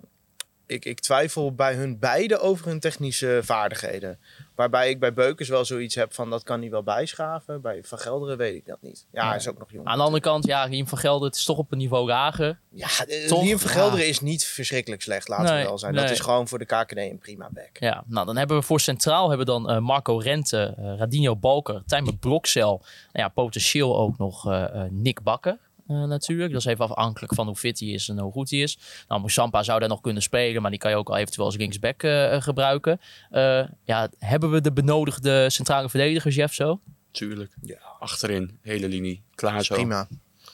ik, ik twijfel bij hun beiden over hun technische vaardigheden. Waarbij ik bij Beukers wel zoiets heb van dat kan hij wel bijschaven. Bij Van Gelderen weet ik dat niet. Ja, hij is ook nog jong. Aan de andere kant, ja, Riem van Gelderen, het is toch op een niveau lager. Ja, Toch? Liam van Ja. Gelderen is niet verschrikkelijk slecht, laten Nee, we wel zijn. nee. Dat is gewoon voor de KKD een prima back. Ja, nou dan hebben we voor centraal hebben dan eh, Marco Rente, eh, Radinho Balker, Tijmen Brokcel. Nou ja, potentieel ook nog eh, Nick Bakker. Eh, natuurlijk. Dat is even afhankelijk van hoe fit hij is en hoe goed hij is. Nou, Moussampa zou daar nog kunnen spelen, maar die kan je ook al eventueel als linksback eh, eh, gebruiken. Eh, ja, hebben we de benodigde centrale verdedigers, Jeff, zo? Tuurlijk. Achterin, hele linie. Klaar zo. Prima.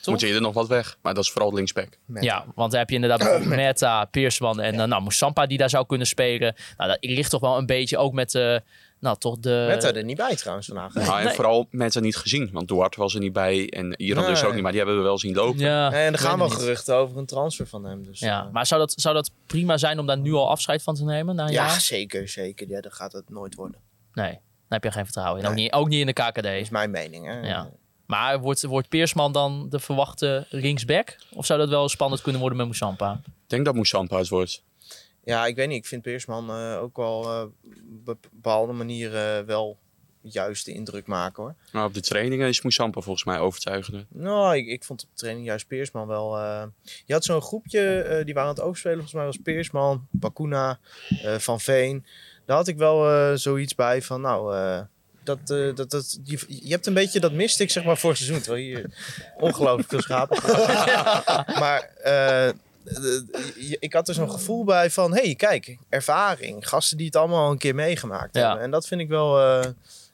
Moet je er nog wat weg. Maar dat is vooral linksback. Ja, want dan heb je inderdaad bijvoorbeeld Meta, Peersman en eh, nou, Moussampa die daar zou kunnen spelen. Nou, dat ligt toch wel een beetje ook met eh, nou, toch de... Met er niet bij trouwens vandaag. Nou, en Nee. vooral mensen niet gezien. Want Duarte was er niet bij. En Iran dus ook niet. Maar die hebben we wel zien lopen. Ja, en er gaan wel geruchten over een transfer van hem. Dus, Ja, eh, maar zou dat, zou dat prima zijn om daar nu al afscheid van te nemen? Na een ja, jaar? zeker, zeker. Ja, dat gaat het nooit worden. Nee, daar heb je geen vertrouwen in. Ook, niet, ook niet in de KKD. Dat is mijn mening. Hè. Ja. Maar wordt, wordt Peersman dan de verwachte linksback? Of zou dat wel spannend kunnen worden met Moussampa? Ik denk dat Moussampa het wordt. Ja, ik weet niet. Ik vind Peersman eh, ook wel eh, op bepaalde manieren wel juist de indruk maken hoor. Maar op de trainingen is Moussampa volgens mij overtuigender. Nou, ik, ik vond op de training juist Peersman wel... eh, Je had zo'n groepje, die waren aan het overspelen. Volgens mij was Peersman, Bakuna, Van Veen. Daar had ik wel zoiets bij van, nou... dat, dat, dat, je, je hebt een beetje dat miste ik zeg maar vorig seizoen. Terwijl hier ongelooflijk veel schapen. maar ik had er zo'n gevoel bij van... hey, kijk, ervaring. Gasten die het allemaal al een keer meegemaakt Ja. hebben. En dat vind ik wel, eh,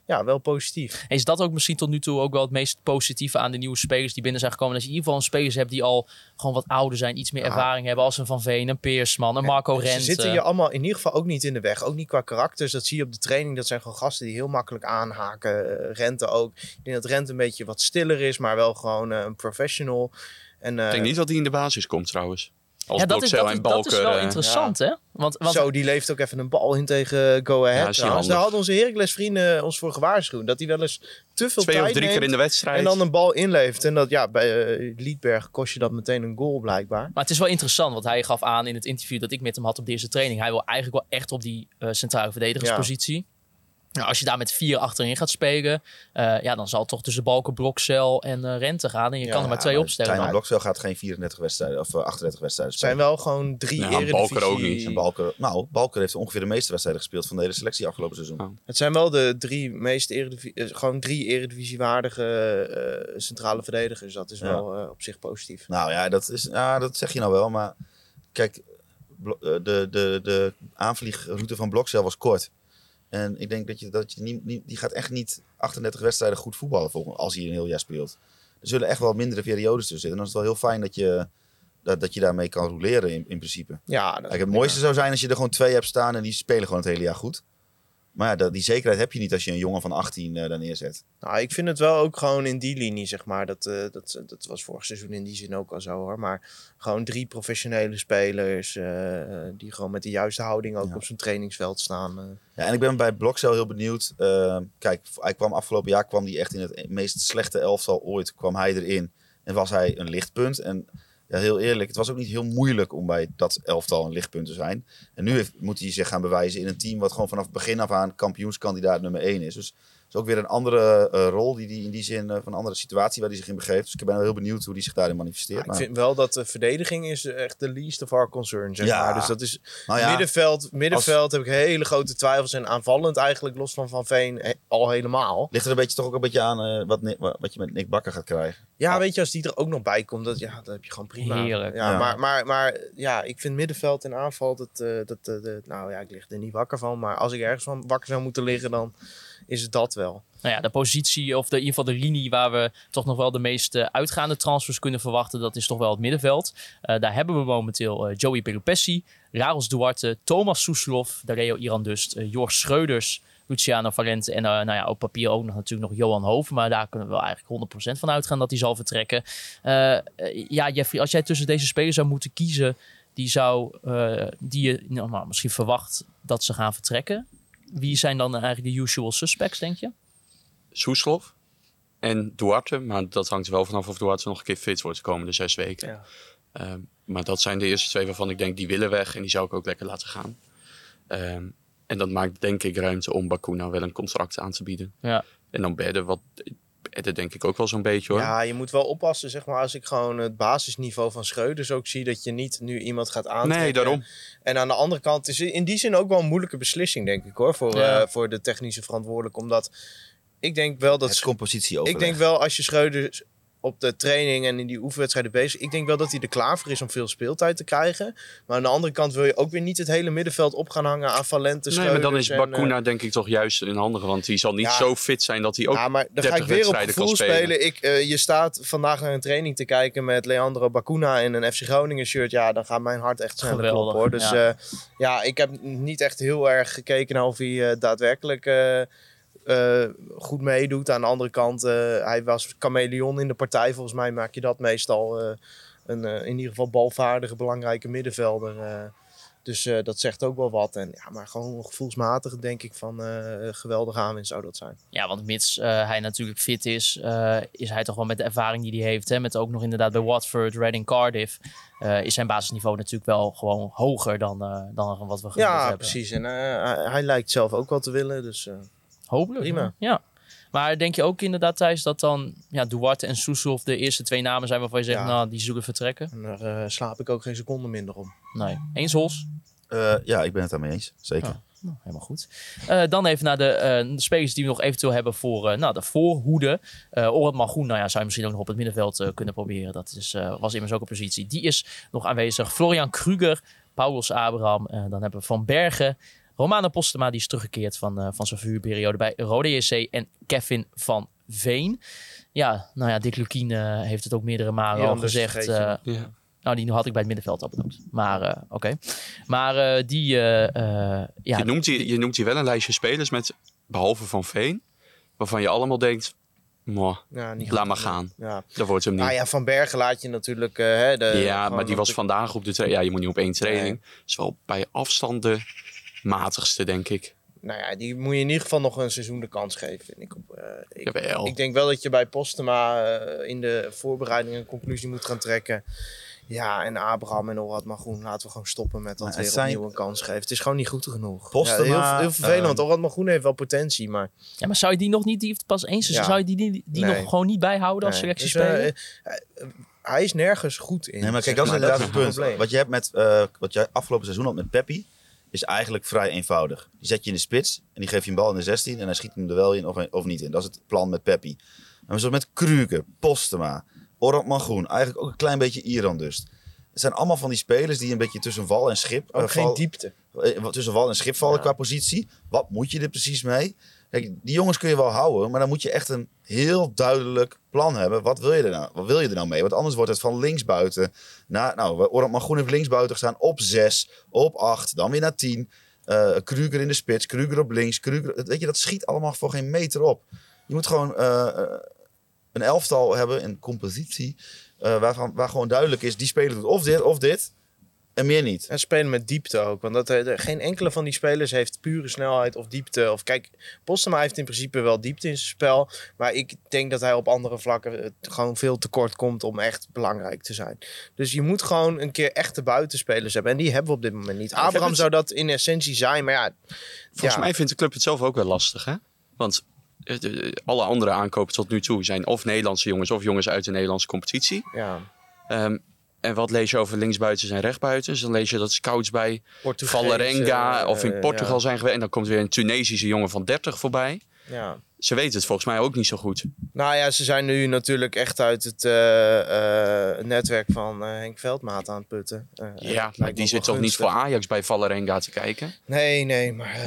ja, wel positief. Is dat ook misschien tot nu toe ook wel het meest positieve aan de nieuwe spelers die binnen zijn gekomen? Dat je in ieder geval een spelers hebt die al gewoon wat ouder zijn, iets meer Ja. ervaring hebben. Als een Van Veen, een Peersman, een Marco Ze Rente. zitten je allemaal in ieder geval ook niet in de weg. Ook niet qua karakters. Dat zie je op de training. Dat zijn gewoon gasten die heel makkelijk aanhaken. Eh, Rente ook. Ik denk dat Rente een beetje wat stiller is, maar wel gewoon eh, een professional. En, eh, Ik denk niet dat hij in de basis komt trouwens. Als ja, dat is, dat, en is, dat is Balker. wel eh, interessant, hè? Want, want Zo, die leeft ook even een bal in tegen Go Ahead. Ja. Daar hadden onze Heracles vrienden ons voor gewaarschuwd. Dat hij wel eens te veel Twee tijd of drie neemt keer in de wedstrijd. en dan een bal inleeft. En dat, ja, bij eh, Liedberg kost je dat meteen een goal blijkbaar. Maar het is wel interessant, want hij gaf aan in het interview dat ik met hem had op de eerste training. Hij wil eigenlijk wel echt op die eh, centrale verdedigerspositie. Nou, als je daar met vier achterin gaat spelen, eh, ja, dan zal het toch tussen Balken, Blokcel en eh, Rente gaan. En je Ja, kan er maar twee maar opstellen. Blokcel gaat geen 34 wedstrijden of eh, 38 wedstrijden Het zijn spelen. wel gewoon drie Nou, eredivisie... Balker ook niet. En Balker, nou, Balker heeft ongeveer de meeste wedstrijden gespeeld van de hele selectie afgelopen seizoen. Oh. Het zijn wel de drie meest eredivisie, eh, gewoon drie eredivisiewaardige eh, centrale verdedigers. Dat is Ja. wel eh, op zich positief. Nou ja, dat, is, ja, dat zeg je nou wel. Maar kijk, eh, de, de, de aanvliegroute van Blokcel was kort. En ik denk dat je, dat je niet, niet, die gaat echt niet 38 wedstrijden goed voetballen volgend, als hij een heel jaar speelt. Er zullen echt wel mindere periodes tussen zitten. En dan is het wel heel fijn dat je, dat, dat je daarmee kan roleren in, in principe. Ja, dat Kijk, het mooiste zou zijn als je er gewoon twee hebt staan en die spelen gewoon het hele jaar goed. Maar ja, dat, die zekerheid heb je niet als je een jongen van 18 eh, daar neerzet. Nou, ik vind het wel ook gewoon in die linie, zeg maar. Dat, eh, dat, dat was vorig seizoen in die zin ook al zo hoor. Maar gewoon drie professionele spelers eh, die gewoon met de juiste houding ook Ja. op zo'n trainingsveld staan. Ja, en ik ben bij Blokcel heel benieuwd. Kijk, hij kwam afgelopen jaar kwam hij echt in het meest slechte elftal ooit. Kwam hij erin en was hij een lichtpunt. En ja, heel eerlijk, het was ook niet heel moeilijk om bij dat elftal een lichtpunt te zijn. En nu heeft, moet hij zich gaan bewijzen in een team wat gewoon vanaf begin af aan kampioenskandidaat nummer 1 is. Dus is ook weer een andere eh, rol die hij in die zin, eh, van een andere situatie waar hij zich in begeeft. Dus ik ben wel heel benieuwd hoe hij zich daarin manifesteert. ik Maar- vind wel dat de verdediging is echt de least of our concern, zeg Ja. maar. Dus dat is nou ja, middenveld, middenveld heb ik hele grote twijfels. En aanvallend eigenlijk, los van Van Veen, he- al helemaal. ligt er een beetje toch ook een beetje aan eh, wat, wat je met Nick Bakker gaat krijgen. Ja, weet je, als die er ook nog bij komt, dat, ja, dan heb je gewoon prima. Heerlijk. Ja, Ja. Maar, maar, maar ja, ik vind middenveld en aanval, dat, eh, dat, eh, dat- nou ja, ik lig er niet wakker van. Maar als ik ergens van wakker zou moeten liggen, dan is dat wel. Nou ja, de positie, of de, in ieder geval de linie waar we toch nog wel de meest eh, uitgaande transfers kunnen verwachten, dat is toch wel het middenveld. Eh, daar hebben we momenteel eh, Joey Pelupessi, Raros Duarte, Thomas Soeslof, Dareo Irandust, eh Jors Schreuders, Luciano Valente en nou ja, op papier ook nog natuurlijk nog Johan Hoven. Maar daar kunnen we wel eigenlijk 100% van uitgaan dat hij zal vertrekken. Ja, Jeffrey, als jij tussen deze spelers zou moeten kiezen, die, zou, die je nou, nou, misschien verwacht dat ze gaan vertrekken. Wie zijn dan eigenlijk de usual suspects, denk je? Soeslof en Duarte. Maar dat hangt er wel vanaf of Duarte nog een keer fit wordt de komende zes weken. Ja. Ehm, maar dat zijn de eerste twee waarvan ik denk die willen weg. En die zou ik ook lekker laten gaan. Ehm, en dat maakt denk ik ruimte om Bakuna wel een contract aan te bieden. Ja. En dan Bedden, wat Bedden denk ik ook wel zo'n beetje hoor. Ja, je moet wel oppassen, zeg maar, als ik gewoon het basisniveau van Schreuders ook zie, dat je niet nu iemand gaat aantrekken. nee, daarom. En aan de andere kant is het in die zin ook wel een moeilijke beslissing, denk ik hoor, voor, Ja. eh, voor de technische verantwoordelijke. Omdat ik denk wel dat Het compositie Ik denk wel als je Schreuders op de training en in die oefenwedstrijden bezig. Ik denk wel dat hij er klaar voor is om veel speeltijd te krijgen. Maar aan de andere kant wil je ook weer niet het hele middenveld op gaan hangen aan Valente, Nee, maar dan is en, eh, Bakuna denk ik toch juist in handen. Want die zal niet Ja. zo fit zijn dat hij ook ja, maar dan ga 30 ik weer op gevoel spelen. Ik, eh, je staat vandaag naar een training te kijken met Leandro Bakuna in een FC Groningen shirt. Ja, dan gaat mijn hart echt sneller Geweldig, kloppen hoor. Dus ja. ja. ja, ik heb niet echt heel erg gekeken naar of hij eh, daadwerkelijk eh, goed meedoet. Aan de andere kant, hij was chameleon in de partij. Volgens mij maak je dat meestal eh, een eh, in ieder geval balvaardige, belangrijke middenvelder. dus dat zegt ook wel wat. En, ja, maar gewoon gevoelsmatig denk ik van geweldige aanwinst zou dat zijn. Ja, want mits hij natuurlijk fit is, is hij toch wel met de ervaring die hij heeft, hè, met ook nog inderdaad bij Watford, Reading, Cardiff, is zijn basisniveau natuurlijk wel gewoon hoger dan, dan wat we Ja, hebben. precies. En hij, hij lijkt zelf ook wel te willen. Dus Hopelijk. Prima. Ja. Maar denk je ook inderdaad, Thijs, dat dan ja, Duarte en Soeslof de eerste twee namen zijn waarvan je zegt, Ja. nou, die zoeken vertrekken? en daar eh, slaap ik ook geen seconde minder om. Nee. Eens Hols? Eh, ja, ik ben het daarmee eens. Zeker. Ja. Nou, helemaal goed. Eh, dan even naar de, eh, de spelers die we nog eventueel hebben voor eh, nou, de voorhoede. Uh, Orad Magoen, nou ja, zou je misschien ook nog op het middenveld eh, kunnen proberen. Dat is, eh, was immers ook een positie. Die is nog aanwezig. Florian Kruger, Paulus Abraham. dan hebben we Van Bergen. Romano Postema, die is teruggekeerd van, eh, van zijn vuurperiode bij Rode JC. En Kevin van Veen. Ja, nou ja, Dick Lukien eh, heeft het ook meerdere malen al gezegd. eh. Ja. nou, die had ik bij het middenveld al benoemd. Maar eh, oké. Maar eh, die, ja, Je, noemt hier, je noemt hier wel een lijstje spelers met, behalve Van Veen, waarvan je allemaal denkt, "Mwah, Ja, niet laat goed. maar gaan. Ja. Dat wordt hem niet. Ah ja, Van Bergen laat je natuurlijk... hè, de, ja, maar die was de- vandaag op de training. Ja, je moet niet op één training. is wel bij afstand de matigste, denk ik. Nou ja, die moet je in ieder geval nog een seizoen de kans geven, vind ik. Op, eh, ik, ik denk wel dat je bij Postema eh, in de voorbereiding een conclusie moet gaan trekken. Ja, en Abraham en Orad Magroen laten we gewoon stoppen met dat Maar weer zijn- opnieuw een kans geven. Het is gewoon niet goed genoeg. Postema, ja, heel, heel vervelend, want ehm, Orad Magroen heeft wel potentie, maar... ja, maar zou je die nog niet, die heeft pas één seizoen, Ja. zou je die, die, die Nee. nog gewoon niet bijhouden als nee. selectiespeler? Dus, eh, hij is nergens goed in. Nee, maar kijk, dat is inderdaad het punt. probleem. Wat je hebt met, wat jij afgelopen seizoen had met Peppi, is eigenlijk vrij eenvoudig. Die zet je in de spits en die geeft je een bal in de 16 en hij schiet hem er wel in of, of niet in. Dat is het plan met Peppi. Maar zo met Kruger, Postema, Orad Mangroen, eigenlijk ook een klein beetje Iran dus. Het zijn allemaal van die spelers die een beetje tussen wal en schip Ook eh, geen val- diepte. eh, tussen wal en schip vallen Ja. qua positie. Wat moet je er precies mee? Kijk, die jongens kun je wel houden, maar dan moet je echt een heel duidelijk plan hebben. Wat wil je er nou, wat wil je er nou mee? Want anders wordt het van linksbuiten naar... Nou, Orant Magroen heeft linksbuiten gestaan op 6, op 8, dan weer naar 10. Eh Kruger in de spits, Kruger op links. Kruger, weet je, dat schiet allemaal voor geen meter op. Je moet gewoon eh, eh, een elftal hebben, een compositie... waarvan, waar gewoon duidelijk is, die speler doet of dit of dit... En meer niet. En spelen met diepte ook. Want dat, eh, geen enkele van die spelers heeft pure snelheid of diepte. Of kijk, Postema heeft in principe wel diepte in zijn spel. Maar ik denk dat hij op andere vlakken eh, gewoon veel tekort komt om echt belangrijk te zijn. Dus je moet gewoon een keer echte buitenspelers hebben. En die hebben we op dit moment niet. Abraham het- zou dat in essentie zijn. Maar ja, Volgens ja. mij vindt de club het zelf ook wel lastig, hè? Want eh, de- alle andere aankopen tot nu toe zijn of Nederlandse jongens of jongens uit de Nederlandse competitie. ja. Ehm, en wat lees je over linksbuitens en rechtbuitens? Dan lees je dat scouts bij Portugees, Valerenga eh, of in Portugal ja. zijn geweest. En dan komt weer een Tunesische jongen van 30 voorbij. Ja. Ze weten het volgens mij ook niet zo goed. Nou ja, ze zijn nu natuurlijk echt uit het eh, eh, netwerk van Henk Veldmaat aan het putten. Ja, maar die zit toch niet voor Ajax bij Valerenga te kijken? Nee, nee, maar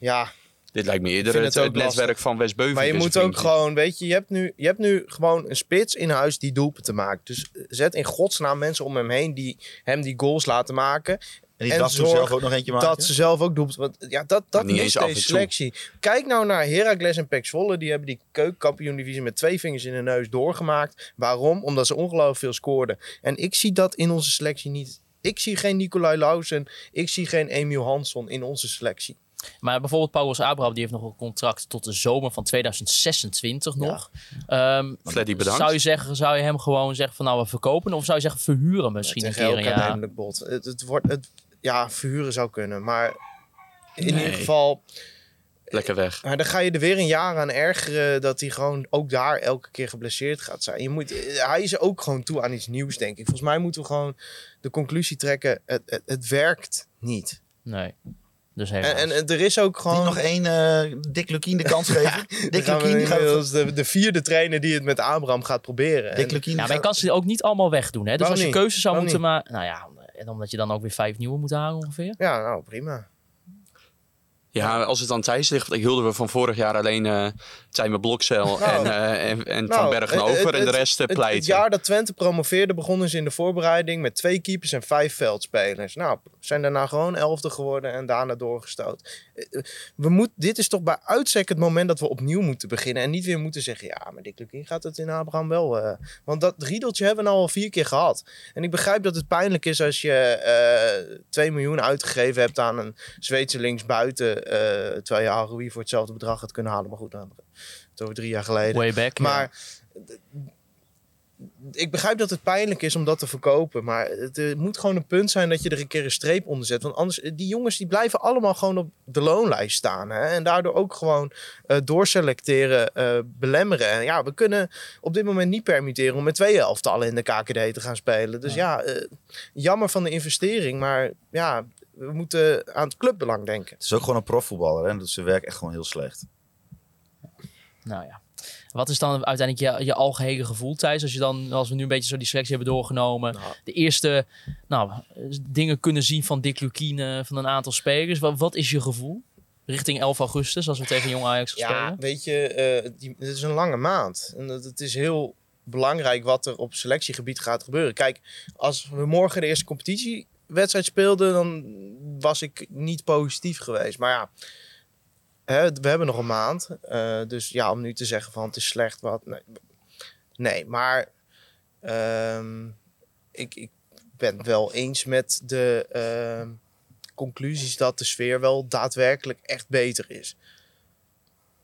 ja, Dit lijkt me eerder het, het netwerk van West Beuving. Maar je moet ook gewoon, weet je, je hebt, nu, je hebt nu gewoon een spits in huis die doelpunten maakt. Dus zet in godsnaam mensen om hem heen die hem die goals laten maken. En die En dat zorg zelf ook nog eentje maken. Dat ze zelf ook doelpunten. Want ja, dat, dat niet mist eens af en deze selectie. Kijk nou naar Heracles en Pek Zwolle. Die hebben die keukenkampioen-divisie met twee vingers in de neus doorgemaakt. Waarom? Omdat ze ongelooflijk veel scoorden. En ik zie dat in onze selectie niet. Ik zie geen Nicolai Lausen. Ik zie geen Emiel Hansson in onze selectie. Maar bijvoorbeeld Paulus Abraham, die heeft nog een contract tot de zomer van 2026 nog. Ehm, Fleddy, bedankt. Zou je, zeggen, zou je hem gewoon zeggen van nou we verkopen? Of zou je zeggen verhuren misschien een keer een jaar? aannemelijk bod. Het, het wordt, het, ja, verhuren zou kunnen. Maar in Nee. ieder geval, Lekker weg. maar dan ga je er weer een jaar aan ergeren dat hij gewoon ook daar elke keer geblesseerd gaat zijn. Je moet, hij is ook gewoon toe aan iets nieuws, denk ik. Volgens mij moeten we gewoon de conclusie trekken, het, het, het werkt niet. Nee. Dus En, en, en er is ook Die gewoon... nog één eh Dick Lukien de kans geven. Dick Lukien die gaat... de, de vierde trainer die het met Abraham gaat proberen. Dick Lukien ja, die maar je gaat- kan ze ook niet allemaal wegdoen. Hè? Dus Waarom als je keuzes zou Waarom moeten maken... Nou ja, en omdat je dan ook weer vijf nieuwe moet halen ongeveer. ja, nou prima. Ja, als het aan Thijs ligt, hielden we van vorig jaar alleen eh Tijmen Blokcel Nou, en, eh, en, en Nou, Van Bergen over het- en de rest eh, Het, pleiten. het jaar dat Twente promoveerde begonnen ze in de voorbereiding met twee keepers en vijf veldspelers. Nou, zijn daarna gewoon elfde geworden en daarna doorgestoot. We moet, dit is toch bij uitstek het moment dat we opnieuw moeten beginnen. En niet weer moeten zeggen, ja, maar Dick Lukien gaat het in Abraham wel. want dat riedeltje hebben we nou al vier keer gehad. En ik begrijp dat het pijnlijk is als je eh 2 miljoen uitgegeven hebt aan een Zweedse linksbuiten. Eh terwijl je voor hetzelfde bedrag had kunnen halen. Maar goed, het over drie jaar geleden. Way back. Maar ik begrijp dat het pijnlijk is om dat te verkopen. Maar het eh, moet gewoon een punt zijn dat je er een keer een streep onder zet. Want anders, eh, die jongens die blijven allemaal gewoon op de loonlijst staan. Hè? En daardoor ook gewoon eh, doorselecteren, belemmeren. En ja, we kunnen op dit moment niet permitteren om met twee elftallen in de KKD te gaan spelen. Dus ja, jammer van de investering. Maar ja, we moeten aan het clubbelang denken. Het is ook gewoon een profvoetballer hè? en dat is zijn werk echt gewoon heel slecht. Nou ja. Wat is dan uiteindelijk je, je algehele gevoel, Thijs? Als, je dan, als we nu een beetje zo die selectie hebben doorgenomen. Nou. De eerste nou, dingen kunnen zien van Dick Lukien, eh, van een aantal spelers. Wat, wat is je gevoel? Richting 11 augustus, als we tegen Jong Ajax gaan Ja, spelen. weet je, eh die, het is een lange maand. En dat, het is heel belangrijk wat er op selectiegebied gaat gebeuren. Kijk, als we morgen de eerste competitiewedstrijd speelden, dan was ik niet positief geweest. Maar ja, hè, we hebben nog een maand. Eh, dus ja, om nu te zeggen van het is slecht, wat. Nee, nee maar ehm, ik, ik ben wel eens met de ehm, conclusies dat de sfeer wel daadwerkelijk echt beter is.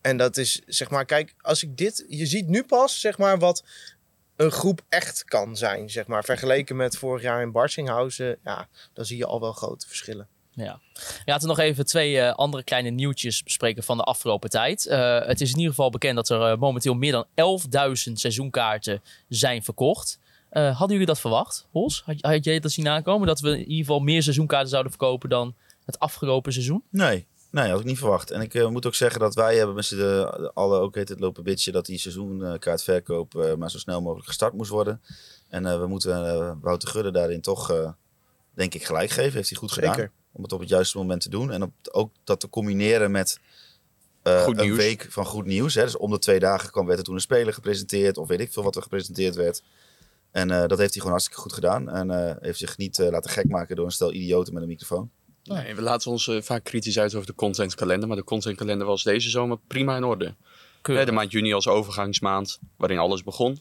En dat is, zeg maar, kijk, als ik dit... Je ziet nu pas, zeg maar, wat een groep echt kan zijn, zeg maar. Vergeleken met vorig jaar in Barsinghausen, ja, dan zie je al wel grote verschillen. Ja. Laten we nog even twee eh, andere kleine nieuwtjes bespreken van de afgelopen tijd. Eh, het is in ieder geval bekend dat er eh, momenteel meer dan 11.000 seizoenkaarten zijn verkocht. Eh, hadden jullie dat verwacht, Hos? Had, had jij dat zien aankomen? Dat we in ieder geval meer seizoenkaarten zouden verkopen dan het afgelopen seizoen? Nee, nee, had ik niet verwacht. En ik eh, moet ook zeggen dat wij hebben met z'n de, alle ook heet het lopen bitchen dat die seizoenkaartverkoop eh, maar zo snel mogelijk gestart moest worden. En eh, we moeten eh, Wouter Gudde daarin toch, eh, denk ik, gelijk geven. Heeft hij goed gedaan. Zeker. Om het op het juiste moment te doen. En op, ook dat te combineren met eh, een nieuws. week van goed nieuws. Hè. Dus om de twee dagen kwam, werd er toen een speler gepresenteerd. Of weet ik veel wat er gepresenteerd werd. En eh, dat heeft hij gewoon hartstikke goed gedaan. En eh, heeft zich niet eh, laten gek maken door een stel idioten met een microfoon. Nee, we laten ons eh, vaak kritisch uit over de contentkalender. Maar de contentkalender was deze zomer prima in orde. Keurig. De maand juni als overgangsmaand, waarin alles begon.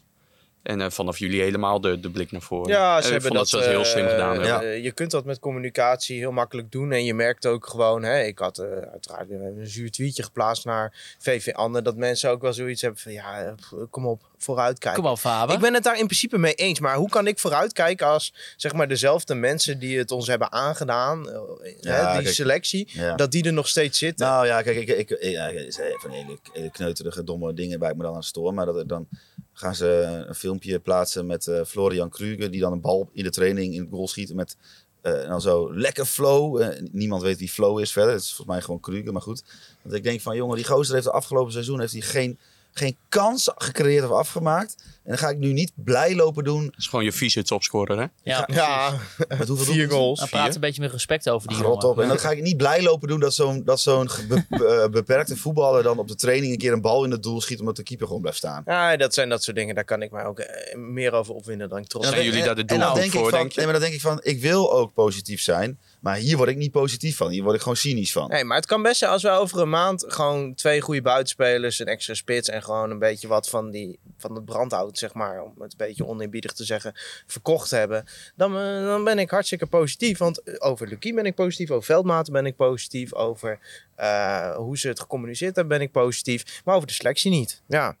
En eh, vanaf juli helemaal de, de blik naar voren. Ja, Eh, ze ik hebben dat, dat ze dat heel slim eh, gedaan. Ja. eh, je kunt dat met communicatie heel makkelijk doen. En je merkt ook gewoon, hè, ik had eh, uiteraard weer een zuur tweetje geplaatst naar VV Ander. Dat mensen ook wel zoiets hebben van, ja, eh, kom op, vooruitkijken. Kom op, Faber. Ik ben het daar in principe mee eens. Maar hoe kan ik vooruitkijken als zeg maar, dezelfde mensen die het ons hebben aangedaan, eh, Ja, hè, die kijk. selectie, Ja. dat die er nog steeds zitten? Nou ja, kijk, ik, ik, ik, zijn van hele, hele kneuterige, domme dingen waar ik me dan aan stoor. Maar dat, er dan gaan ze een filmpje plaatsen met eh, Florian Kruger, die dan een bal in de training in het goal schiet met eh, en dan zo lekker flow. Eh, niemand weet wie flow is verder. Het is volgens mij gewoon Kruger, maar goed. Want ik denk van, jongen, die gozer heeft de afgelopen seizoen heeft hij geen, geen kans gecreëerd of afgemaakt. En dan ga ik nu niet blij lopen doen Dat is gewoon je vieze topscorer, hè? Ja, ja, met hoeveel vier goals. Dan praat een beetje met respect over die Grot op. En dan ga ik niet blij lopen doen dat zo'n dat zo'n be- eh, beperkte voetballer dan op de training een keer een bal in het doel schiet omdat de keeper gewoon blijft staan. Ja, dat zijn dat soort dingen. Daar kan ik mij ook eh, meer over opwinden dan ik trots Zijn ben. jullie daar de en dan doelgroep denk ik voor, van, denk je? Nee, maar dan denk ik van, ik wil ook positief zijn, maar hier word ik niet positief van. Hier word ik gewoon cynisch van. Nee, maar het kan best zijn als we over een maand gewoon twee goede buitenspelers, een extra spits en gewoon een beetje wat van, die, van het brandhout, zeg maar, om het een beetje oneerbiedig te zeggen, verkocht hebben. Dan, eh, dan ben ik hartstikke positief. Want eh, over Lucie ben ik positief, over Veldmaten ben ik positief, over eh, hoe ze het gecommuniceerd hebben ben ik positief, maar over de selectie niet. Ja.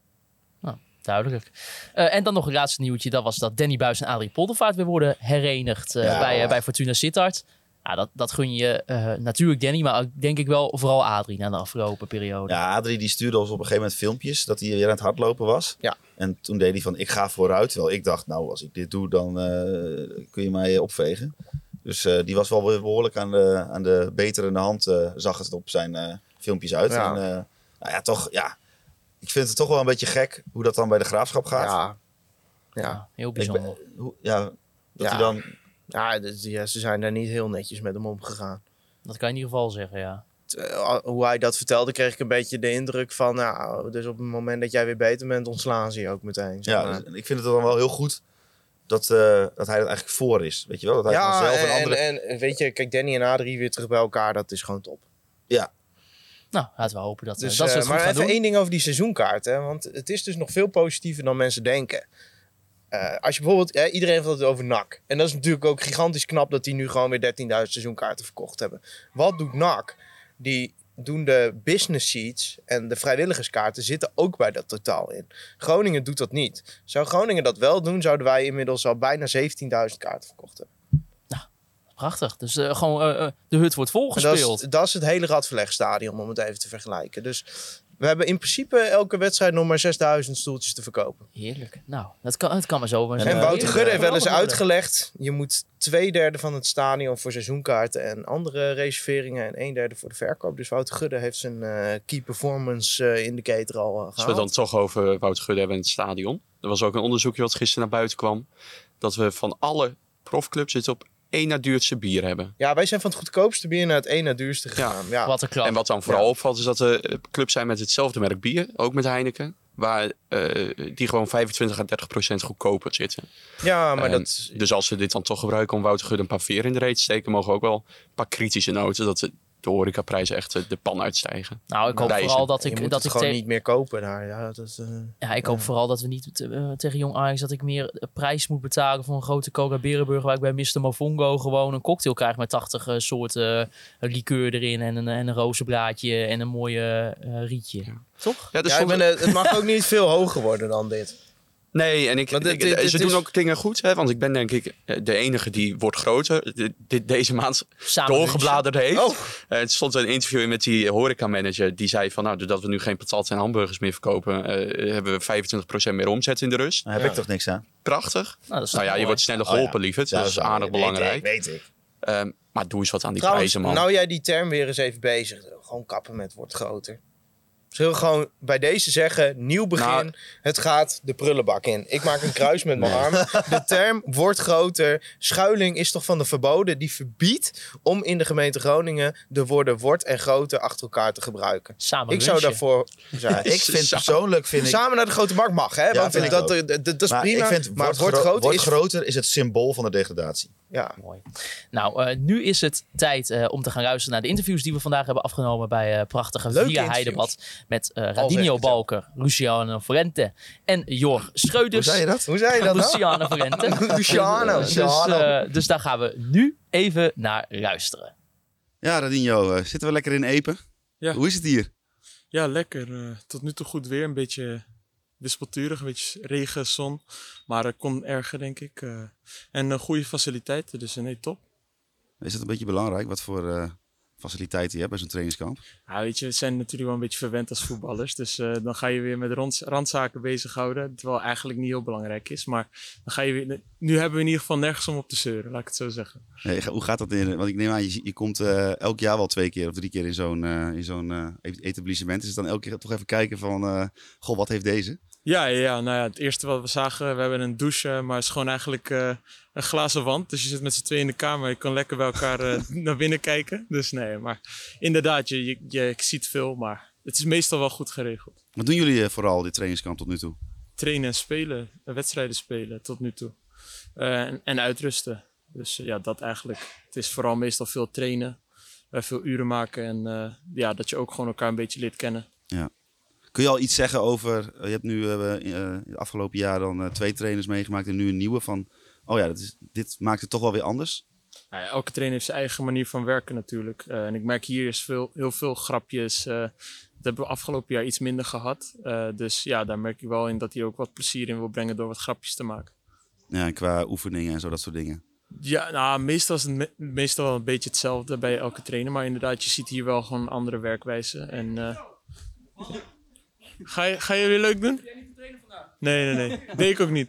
Duidelijk. Eh, en dan nog een laatste nieuwtje. Dat was dat Danny Buis en Adrie Poldervaart weer worden herenigd Ja. bij, bij Fortuna Sittard. Ja, dat, dat gun je eh, natuurlijk Danny, maar ook, denk ik wel vooral Adrie na de afgelopen periode. Ja, Adrie die stuurde ons op een gegeven moment filmpjes dat hij weer aan het hardlopen was. Ja. En toen deed hij van, ik ga vooruit. Terwijl ik dacht, nou, als ik dit doe, dan eh, kun je mij opvegen. Dus eh, die was wel weer behoorlijk aan de, aan de beterende hand, eh, zag het op zijn eh, filmpjes uit. Ja. En, eh, nou ja, toch, ja. Ik vind het toch wel een beetje gek hoe dat dan bij de graafschap gaat. Ja. Ja. Heel bijzonder. hoe, ja, dat Ja. hij dan Ja, dus, ja, ze zijn daar niet heel netjes met hem omgegaan. Dat kan je in ieder geval zeggen, ja. T- eh, hoe hij dat vertelde, kreeg ik een beetje de indruk van... Nou, dus op het moment dat jij weer beter bent, ontslaan ze je ook meteen. zeg Ja, dus ik vind het dan wel heel goed dat, eh, dat hij er eigenlijk voor is. Weet je wel? Dat hij ja, zelf en, een andere... en, en weet je, kijk, Danny en Adrie weer terug bij elkaar, dat is gewoon top. Nou, laten we hopen dat, Dus, dat ze eh, goed maar gaan even doen. één ding over die seizoenkaart. Hè, want het is dus nog veel positiever dan mensen denken. Eh, als je bijvoorbeeld, eh, iedereen heeft het over NAC. En dat is natuurlijk ook gigantisch knap dat die nu gewoon weer 13.000 seizoenkaarten verkocht hebben. Wat doet NAC? Die doen de business seats en de vrijwilligerskaarten zitten ook bij dat totaal in. Groningen doet dat niet. Zou Groningen dat wel doen, zouden wij inmiddels al bijna 17.000 kaarten verkocht hebben. Prachtig. Dus eh, gewoon eh, de hut wordt En dat, is, volgespeeld. dat is het hele Radverlegstadion, om het even te vergelijken. Dus we hebben in principe elke wedstrijd nog maar 6000 stoeltjes te verkopen. Heerlijk. Nou, dat kan, het kan maar zo. maar. En Wouter. Gudde heeft wel eens uitgelegd... je moet twee derde van het stadion voor seizoenkaarten en andere reserveringen... en een derde voor de verkoop. Dus Wouter Gudde heeft zijn eh, key performance eh, indicator al uh, Als we dan toch over Wouter Gudde hebben in het stadion. Er was ook een onderzoekje wat gisteren naar buiten kwam. Dat we van alle profclubs het op één na duurste bier hebben. Ja, wij zijn van het goedkoopste bier naar het één na duurste gegaan. Ja. Wat een klap. En wat dan vooral Ja. opvalt is dat er clubs zijn met hetzelfde merk bier. Ook met Heineken. Waar eh, die gewoon 25 à 30 procent goedkoper zitten. Ja, maar dat... Dus als we dit dan toch gebruiken om Wouter Gudde een paar veer in de reet te steken... mogen we ook wel een paar kritische noten. Dat de, de horecaprijzen echt eh, de pan uitstijgen. Nou, ik hoop Wijzen. vooral dat je ik, moet dat het ik gewoon te- niet meer kopen daar. Ja, dat, eh, Ja, ik hoop vooral dat we niet te- eh, tegen Jong Ajax dat ik meer prijs moet betalen voor een grote Coca Berenburger waar ik bij Mr. Mofongo gewoon een cocktail krijg met 80 eh, soorten liqueur erin en een, en een rozenblaadje en een mooie eh, rietje. Toch? Ja, dus ja, ik soms- ben, het mag ook niet veel hoger worden dan dit. Nee, en ik, Want dit- ik- dit- ze dit doen is- ook dingen goed. Hè, want ik ben denk ik de enige die wordt groter. De- dit- deze maand Samen doorgebladerd heeft. Oh. Eh, het stond een interview in met die horecamanager. Die zei van, nou, doordat we nu geen patat en hamburgers meer verkopen... eh, hebben we 25% meer omzet in de rust. Daar heb ik toch niks aan? Prachtig. Nou, dat is Nou ja, je wordt sneller Oh ja. geholpen, lieverd. Ja, dat is aardig weet belangrijk. Ik, weet ik. Ehm, maar doe eens wat aan die Trouwens, prijzen, man. nou jij die term weer eens even bezig. Gewoon kappen met wordt groter. Zullen we gewoon bij deze zeggen, nieuw begin, Nou- het gaat de prullenbak in. Ik maak een kruis met mijn arm. De term wordt groter. Schuiling is toch van de verboden. Die verbiedt om in de gemeente Groningen de woorden wordt en groter achter elkaar te gebruiken. Samen Ik zou lunchen. daarvoor zijn. Ik vind persoonlijk... Vind ik, Samen naar de grote markt mag, hè? Want vind ik dat, dat, dat, dat is maar prima. ik vind maar wordt, wordt gro- groter wordt is... groter is het symbool van de degradatie. Ja. Mooi. Nou, eh, nu is het tijd eh, om te gaan luisteren naar de interviews die we vandaag hebben afgenomen bij eh prachtige Leuke Via interviews. Heidebad met eh Radinho. Balker, Luciano Forente en Jor Schreuders. Hoe zei je dat? Hoe zei je dat nou? Luciano Forente. Luciano. Dus, eh, dus daar gaan we nu even naar luisteren. Ja, Radinho, eh, zitten we lekker in Epen? Ja. Hoe is het hier? Ja, lekker. eh, tot nu toe goed weer. Een beetje wispelturig, een beetje regen, zon. Maar het kon erger, denk ik. eh. en goede faciliteiten, dus nee, top. Is het een beetje belangrijk wat voor eh, faciliteiten je hebt bij zo'n trainingskamp? Ja, weet je, we zijn natuurlijk wel een beetje verwend als voetballers. Dus eh, dan ga je weer met rond, randzaken bezighouden. Terwijl eigenlijk niet heel belangrijk is. Maar dan ga je weer, nu hebben we in ieder geval nergens om op te zeuren, laat ik het zo zeggen. Hoe gaat dat in? Want ik neem aan, je, je komt eh, elk jaar wel twee keer of drie keer in zo'n eh, in zo'n eh, etablissement. Is het dan elke keer toch even kijken van, goh, wat heeft deze? Ja, ja, ja, nou ja, het eerste wat we zagen, we hebben een douche, eh, maar het is gewoon eigenlijk eh, een glazen wand. Dus je zit met z'n tweeën in de kamer, je kan lekker bij elkaar eh, naar binnen kijken. Dus nee, maar inderdaad, je, je, je ziet veel, maar het is meestal wel goed geregeld. Wat doen jullie vooral dit trainingskamp tot nu toe? Trainen en spelen, wedstrijden spelen tot nu toe. En, en uitrusten. Dus ja, dat eigenlijk. Het is vooral meestal veel trainen, veel uren maken en ja, dat je ook gewoon elkaar een beetje leert kennen. Kun je al iets zeggen over, eh, je hebt nu eh, eh, het afgelopen jaar dan twee trainers meegemaakt en nu een nieuwe van, oh ja, dat is, dit maakt het toch wel weer anders? Nou ja, elke trainer heeft zijn eigen manier van werken natuurlijk. En ik merk hier is veel, heel veel grapjes. eh, dat hebben we afgelopen jaar iets minder gehad. Eh, dus ja, daar merk ik wel in dat hij ook wat plezier in wil brengen door wat grapjes te maken. Ja, en qua oefeningen en zo, dat soort dingen. Ja, nou, meestal is het me- meestal wel een beetje hetzelfde bij elke trainer. Maar inderdaad, je ziet hier wel gewoon andere werkwijze. En, eh, ga, je, ga je weer leuk doen? Nee, nee, nee. Deed ik ook niet.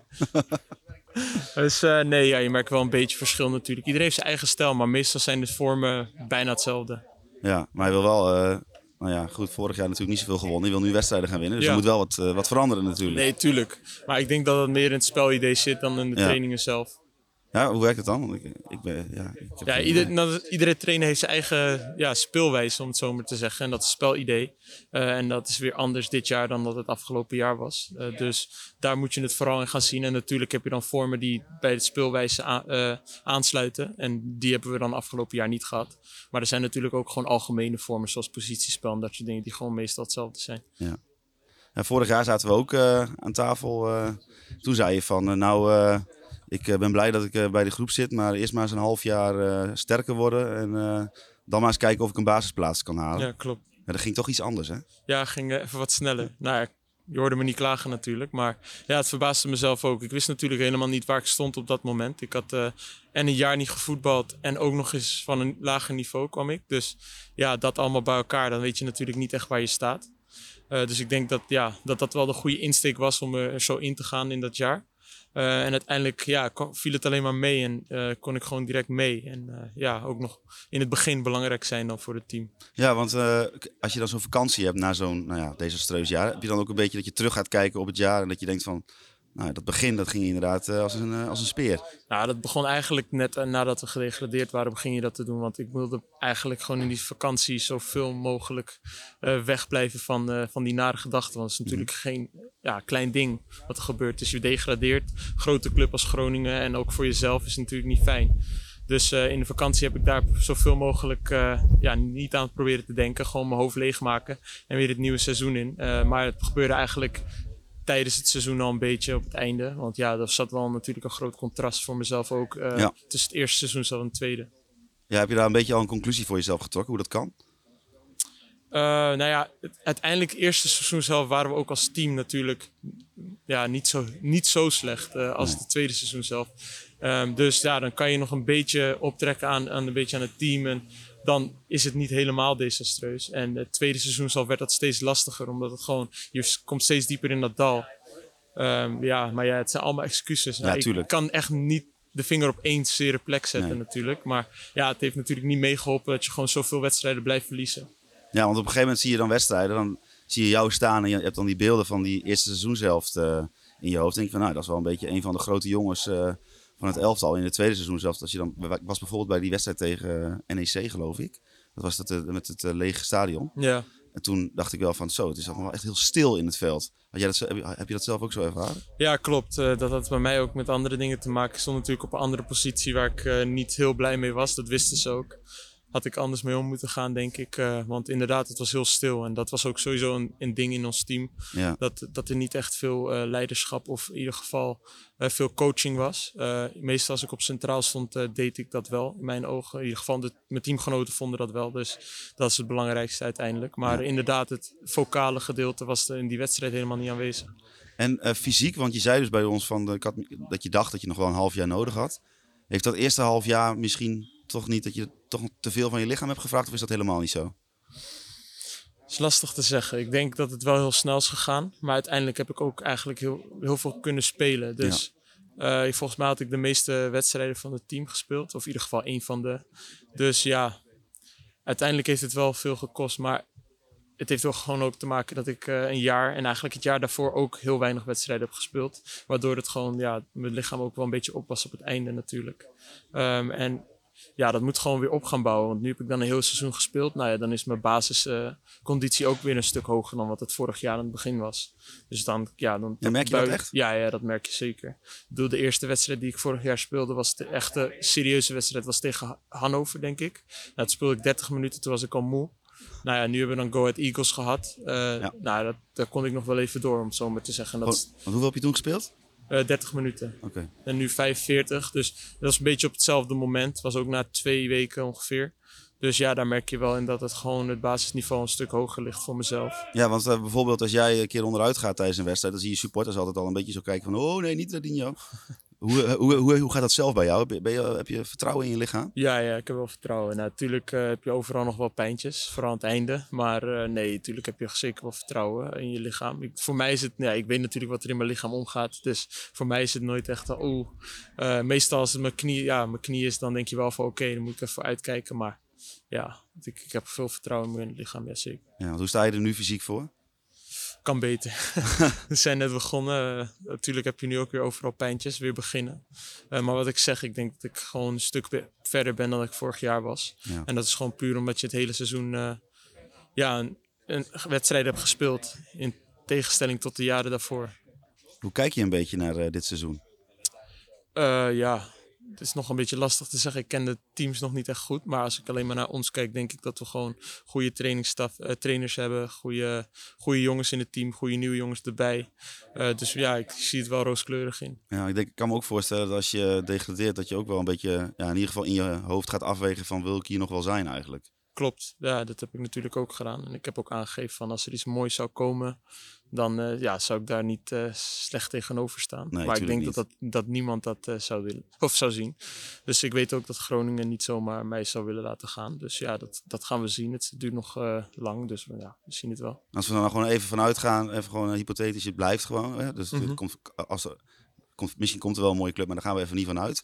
Dus eh, nee, ja, je merkt wel een beetje verschil natuurlijk. Iedereen heeft zijn eigen stijl, maar meestal zijn de vormen bijna hetzelfde. Ja, maar hij wil wel... eh, nou ja, goed, vorig jaar natuurlijk niet zoveel gewonnen. Hij wil nu wedstrijden gaan winnen. Dus Ja. er moet wel wat, eh, wat veranderen natuurlijk. Nee, tuurlijk. Maar ik denk dat het meer in het spelidee zit dan in de Ja. trainingen zelf. Ja, hoe werkt het dan? Want ik, ik ben, ja, ik Ja, ieder, nou, iedere trainer heeft zijn eigen ja, speelwijze, om het zo maar te zeggen. En dat is spelidee. Eh, en dat is weer anders dit jaar dan dat het afgelopen jaar was. Eh, dus daar moet je het vooral in gaan zien. En natuurlijk heb je dan vormen die bij de speelwijze eh, aansluiten. En die hebben we dan afgelopen jaar niet gehad. Maar er zijn natuurlijk ook gewoon algemene vormen, zoals positiespel en dat soort dingen, die gewoon meestal hetzelfde zijn. Ja, vorig jaar zaten we ook aan tafel. toen zei je van, nou, ik eh, ben blij dat ik eh, bij de groep zit, maar eerst maar eens een half jaar eh, sterker worden en dan maar eens kijken of ik een basisplaats kan halen. Ja, klopt. Ja, dat ging toch iets anders, hè? Ja, ging even wat sneller. Nou ja, je hoorde me niet klagen natuurlijk. Maar ja, het verbaasde mezelf ook. Ik wist natuurlijk helemaal niet waar ik stond op dat moment. Ik had en een jaar niet gevoetbald en ook nog eens van een lager niveau kwam ik. Dus ja, dat allemaal bij elkaar, dan weet je natuurlijk niet echt waar je staat. Dus ik denk dat, ja, dat dat wel de goede insteek was om er zo in te gaan in dat jaar. Eh, en uiteindelijk ja, viel het alleen maar mee en eh, kon ik gewoon direct mee. En eh, ja, ook nog in het begin belangrijk zijn dan voor het team. Ja, want als je dan zo'n vakantie hebt na zo'n nou ja, desastreus jaar, heb je dan ook een beetje dat je terug gaat kijken op het jaar en dat je denkt van, nou, dat begin dat ging inderdaad eh, als, een, eh, als een speer. Nou, dat begon eigenlijk net eh, nadat we gedegradeerd waren, begin je dat te doen. Want ik wilde eigenlijk gewoon in die vakantie zoveel mogelijk eh, wegblijven van, van die nare gedachten. Want het is natuurlijk geen ja, klein ding wat er gebeurt. Dus je degradeert, grote club als Groningen en ook voor jezelf is het natuurlijk niet fijn. Dus in de vakantie heb ik daar zoveel mogelijk ja, niet aan het proberen te denken. Gewoon mijn hoofd leegmaken en weer het nieuwe seizoen in. Maar het gebeurde eigenlijk tijdens het seizoen al een beetje op het einde. Want ja, er zat wel natuurlijk een groot contrast voor mezelf ook eh, Ja. tussen het eerste seizoen en het tweede. Ja, heb je daar een beetje al een conclusie voor jezelf getrokken, hoe dat kan? Eh, nou ja, het, uiteindelijk eerste seizoen zelf waren we ook als team natuurlijk ja, niet, zo, niet zo slecht eh, als het tweede seizoen zelf. Ehm, dus ja, dan kan je nog een beetje optrekken aan, aan, een beetje aan het team. En dan is het niet helemaal desastreus. En het tweede seizoen zelf werd dat steeds lastiger, omdat het gewoon, je komt steeds dieper in dat dal. Ehm, ja, maar ja, het zijn allemaal excuses. Nou, ik kan echt niet de vinger op één zere plek zetten Nee. natuurlijk. Maar ja, het heeft natuurlijk niet meegeholpen dat je gewoon zoveel wedstrijden blijft verliezen. Ja, want op een gegeven moment zie je dan wedstrijden, dan zie je jou staan en je hebt dan die beelden van die eerste seizoenshelft eh in je hoofd. Dan denk je van, nou, dat is wel een beetje een van de grote jongens eh, van het elftal in het tweede seizoen zelfs. Als je dan, ik was bijvoorbeeld bij die wedstrijd tegen eh, NEC, geloof ik. Dat was dat eh, met het eh, lege stadion. Ja. En toen dacht ik wel van, zo, het is allemaal echt heel stil in het veld. Had jij dat, heb, je, dat zelf ook zo ervaren? Ja, klopt. Dat had bij mij ook met andere dingen te maken. Ik stond natuurlijk op een andere positie waar ik niet heel blij mee was. Dat wisten ze ook. Had ik anders mee om moeten gaan, denk ik. Eh, want inderdaad, het was heel stil. En dat was ook sowieso een, een ding in ons team. Ja. Dat, dat er niet echt veel eh, leiderschap of in ieder geval eh, veel coaching was. Meestal als ik op centraal stond, deed ik dat wel in mijn ogen. In ieder geval, de, mijn teamgenoten vonden dat wel. Dus dat is het belangrijkste uiteindelijk. Maar Ja. inderdaad, het vocale gedeelte was er in die wedstrijd helemaal niet aanwezig. En fysiek, want je zei dus bij ons van, de, dat je dacht dat je nog wel een half jaar nodig had. Heeft dat eerste half jaar misschien toch niet dat je toch te veel van je lichaam hebt gevraagd? Of is dat helemaal niet zo? is lastig te zeggen. Ik denk dat het wel heel snel is gegaan. Maar uiteindelijk heb ik ook eigenlijk heel, heel veel kunnen spelen. Dus eh, volgens mij had ik de meeste wedstrijden van het team gespeeld. Of in ieder geval één van de. Dus ja, uiteindelijk heeft het wel veel gekost. Maar het heeft wel gewoon ook te maken dat ik eh, een jaar en eigenlijk het jaar daarvoor ook heel weinig wedstrijden heb gespeeld. Waardoor het gewoon, ja, mijn lichaam ook wel een beetje op was op het einde natuurlijk. Ehm, en ja, dat moet gewoon weer op gaan bouwen. Want nu heb ik dan een heel seizoen gespeeld. Nou ja, dan is mijn basisconditie ook weer een stuk hoger dan wat het vorig jaar aan het begin was. Dus dan, ja, dan. Ja, merk je dat echt? Ja, ja, dat merk je zeker. Ik bedoel, de eerste wedstrijd die ik vorig jaar speelde was de echte serieuze wedstrijd. Was tegen Ha- Hannover, denk ik. Nou, toen speelde ik 30 minuten, toen was ik al moe. Nou ja, nu hebben we dan Go Ahead Eagles gehad. Eh, Nou, dat, daar kon ik nog wel even door, om het zo maar te zeggen. Dat hoeveel heb je toen gespeeld? Eh, 30 minuten. Oké. En nu 45. Dus dat is een beetje op hetzelfde moment. Was ook na twee weken ongeveer. Dus ja, daar merk je wel in dat het gewoon het basisniveau een stuk hoger ligt voor mezelf. Ja, want eh, bijvoorbeeld als jij een keer onderuit gaat tijdens een wedstrijd, dan zie je supporters altijd al een beetje zo kijken van, oh nee, niet Radinho. Hoe, hoe, hoe, hoe gaat dat zelf bij jou? Ben je, heb je vertrouwen in je lichaam? Ja, ja, ik heb wel vertrouwen. Natuurlijk eh, heb je overal nog wel pijntjes, vooral aan het einde. Maar eh, nee, natuurlijk heb je zeker wel vertrouwen in je lichaam. Ik, voor mij is het, ja, ik weet natuurlijk wat er in mijn lichaam omgaat. Dus voor mij is het nooit echt, oeh. Eh, meestal als het mijn knie, ja, mijn knie is, dan denk je wel van oké, dan moet ik even uitkijken. Maar ja, ik, ik heb veel vertrouwen in mijn lichaam, ja zeker. Ja, hoe sta je er nu fysiek voor? Kan beter. We zijn net begonnen. Eh, natuurlijk heb je nu ook weer overal pijntjes, weer beginnen. Eh, maar wat ik zeg, ik denk dat ik gewoon een stuk verder ben dan ik vorig jaar was. Ja. En dat is gewoon puur omdat je het hele seizoen eh, ja, een, een wedstrijd hebt gespeeld. In tegenstelling tot de jaren daarvoor. Hoe kijk je een beetje naar dit seizoen? Ja, het is nog een beetje lastig te zeggen. Ik ken de teams nog niet echt goed. Maar als ik alleen maar naar ons kijk, denk ik dat we gewoon goede trainingsstaf, eh, trainers hebben. Goede, goede jongens in het team, goede nieuwe jongens erbij. Eh, dus ja, ik zie het wel rooskleurig in. Ja, ik, denk, ik kan me ook voorstellen dat als je degradeert, dat je ook wel een beetje, ja, in ieder geval in je hoofd gaat afwegen van wil ik hier nog wel zijn eigenlijk. Klopt, ja, dat heb ik natuurlijk ook gedaan. En ik heb ook aangegeven van als er iets moois zou komen, dan eh, ja, zou ik daar niet eh, slecht tegenover staan. Nee, maar ik denk dat, dat, dat niemand dat eh, zou willen of zou zien. Dus ik weet ook dat Groningen niet zomaar mij zou willen laten gaan. Dus ja, dat, dat gaan we zien. Het duurt nog lang, dus ja, we zien het wel. Als we er nou gewoon even vanuit gaan, even gewoon een hypothetisch, het blijft gewoon. Hè? Dus het Mhm. komt, als er, komt, misschien komt er wel een mooie club, maar daar gaan we even niet vanuit.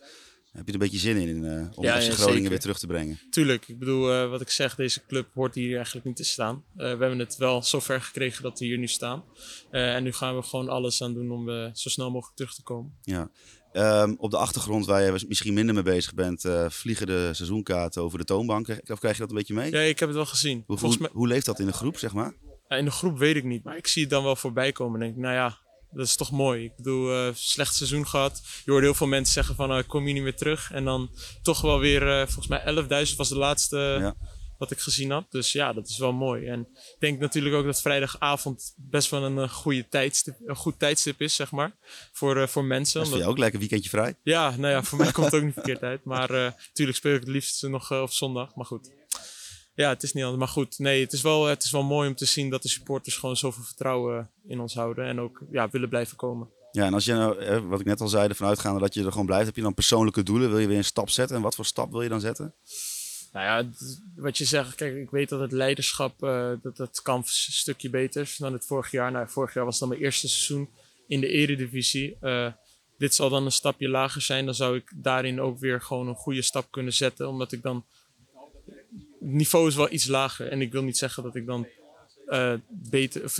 Heb je er een beetje zin in, eh, om Ja, Groningen zeker. weer terug te brengen? Tuurlijk, ik bedoel, eh, wat ik zeg, deze club hoort hier eigenlijk niet te staan. Eh, we hebben het wel zover gekregen dat we hier nu staan. En nu gaan we gewoon alles aan doen om zo snel mogelijk terug te komen. Ja. Ehm, op de achtergrond waar je misschien minder mee bezig bent, vliegen de seizoenkaarten over de toonbanken. Of krijg je dat een beetje mee? Ja, ik heb het wel gezien. Hoe, hoe, mij, hoe leeft dat in de groep, zeg maar? In de groep weet ik niet, maar ik zie het dan wel voorbij komen. En denk ik, nou ja, dat is toch mooi. Ik bedoel, eh, slecht seizoen gehad. Je hoorde heel veel mensen zeggen van, ik kom hier niet meer terug. En dan toch wel weer, eh, volgens mij 11.000 was de laatste Ja. wat ik gezien had. Dus ja, dat is wel mooi. En ik denk natuurlijk ook dat vrijdagavond best wel een, goede tijdstip, een goed tijdstip is, zeg maar. Voor, voor mensen. Dat is jou ook lekker weekendje vrij. ja, nou ja, voor mij komt het ook niet verkeerd uit. Maar natuurlijk speel ik het liefst nog op zondag. Maar goed. Ja, het is niet anders. Maar goed, nee, het is, wel, het is wel mooi om te zien dat de supporters gewoon zoveel vertrouwen in ons houden. En ook ja, willen blijven komen. Ja, en als je nou, wat ik net al zei, ervan uitgaande dat je er gewoon blijft, heb je dan persoonlijke doelen? Wil je weer een stap zetten? En wat voor stap wil je dan zetten? Nou ja, wat je zegt, kijk, ik weet dat het leiderschap, eh, dat, dat kan een stukje beter is dan het vorig jaar. Nou, vorig jaar was dan mijn eerste seizoen in de eredivisie. Eh, dit zal dan een stapje lager zijn. Dan zou ik daarin ook weer gewoon een goede stap kunnen zetten. Omdat ik dan... Het niveau is wel iets lager. En ik wil niet zeggen dat ik dan eh, beter... Of,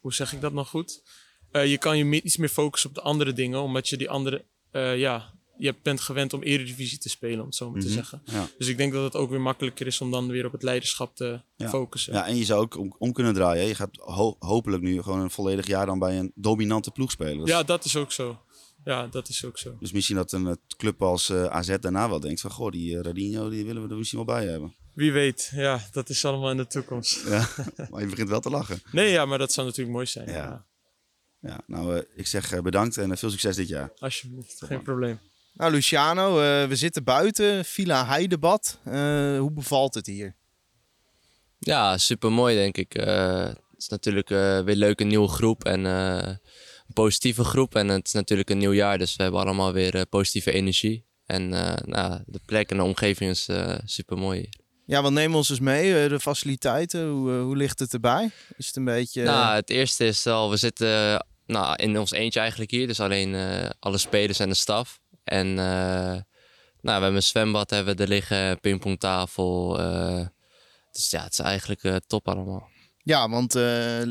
hoe zeg ik dat nog goed? Eh, je kan je meer- iets meer focussen op de andere dingen. Omdat je die andere... eh, ja, je bent gewend om eredivisie te spelen, om het zo maar te Mhm, zeggen. Ja. Dus ik denk dat het ook weer makkelijker is om dan weer op het leiderschap te Ja. focussen. ja, en je zou ook om, om kunnen draaien. Je gaat ho- hopelijk nu gewoon een volledig jaar dan bij een dominante ploeg spelen. Is- Ja, dat is ook zo. Ja, dat is ook zo. Dus misschien dat een club als AZ daarna wel denkt van, goh, die eh, Radinho, die willen we er misschien wel bij hebben. Wie weet, ja, dat is allemaal in de toekomst. Ja, maar je begint wel te lachen. Nee, ja, maar dat zou natuurlijk mooi zijn. Ja. Ja. Ja, nou, eh, ik zeg eh, bedankt en eh, veel succes dit jaar. Alsjeblieft, geen probleem. Nou, Luciano, eh, we zitten buiten, Villa Heidebad. Eh, hoe bevalt het hier? Ja, super mooi denk ik. Eh, het is natuurlijk eh, weer leuk, een nieuwe groep en eh, een positieve groep. En het is natuurlijk een nieuw jaar, dus we hebben allemaal weer positieve energie. En eh, nou, de plek en de omgeving is super mooi. Ja, wat neem ons eens mee, eh, de faciliteiten, hoe, eh, hoe ligt het erbij? Is het een beetje... Nou, het eerste is al, we zitten nou, in ons eentje eigenlijk hier. Dus alleen eh, alle spelers en de staf. En nou, we hebben een zwembad hebben we er liggen, pingpongtafel. eh dus ja, het is eigenlijk top allemaal. Ja, want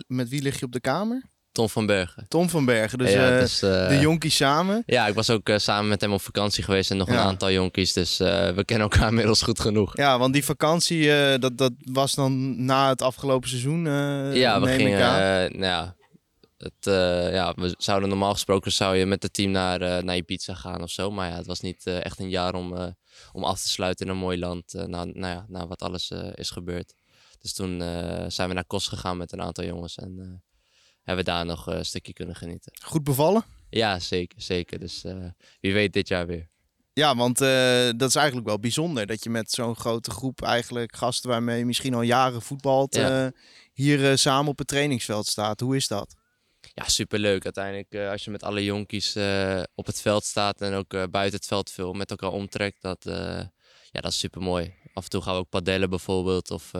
met wie lig je op de kamer? Tom van Bergen. Tom van Bergen, dus Ja, eh, dus, eh, de jonkies samen. Ja, ik was ook eh, samen met hem op vakantie geweest en nog een aantal jonkies. Dus we kennen elkaar inmiddels goed genoeg. Ja, want die vakantie, dat, dat was dan na het afgelopen seizoen, ja, we gingen. nou ja, het, ja, we zouden normaal gesproken zou je met het team naar, naar Ibiza gaan of zo. Maar ja, het was niet echt een jaar om, om af te sluiten in een mooi land. na, nou ja, na wat alles is gebeurd. Dus toen zijn we naar Kos gegaan met een aantal jongens. En hebben we daar nog eh, een stukje kunnen genieten. Goed bevallen? Ja, zeker. zeker. Dus eh, wie weet dit jaar weer. Ja, want eh, dat is eigenlijk wel bijzonder dat je met zo'n grote groep eigenlijk gasten waarmee je misschien al jaren voetbalt, Ja. hier samen op het trainingsveld staat. Hoe is dat? ja, superleuk. Uiteindelijk, als je met alle jonkies op het veld staat en ook buiten het veld veel met elkaar omtrekt, dat, ja, dat is super mooi. Af en toe gaan we ook padellen bijvoorbeeld. Of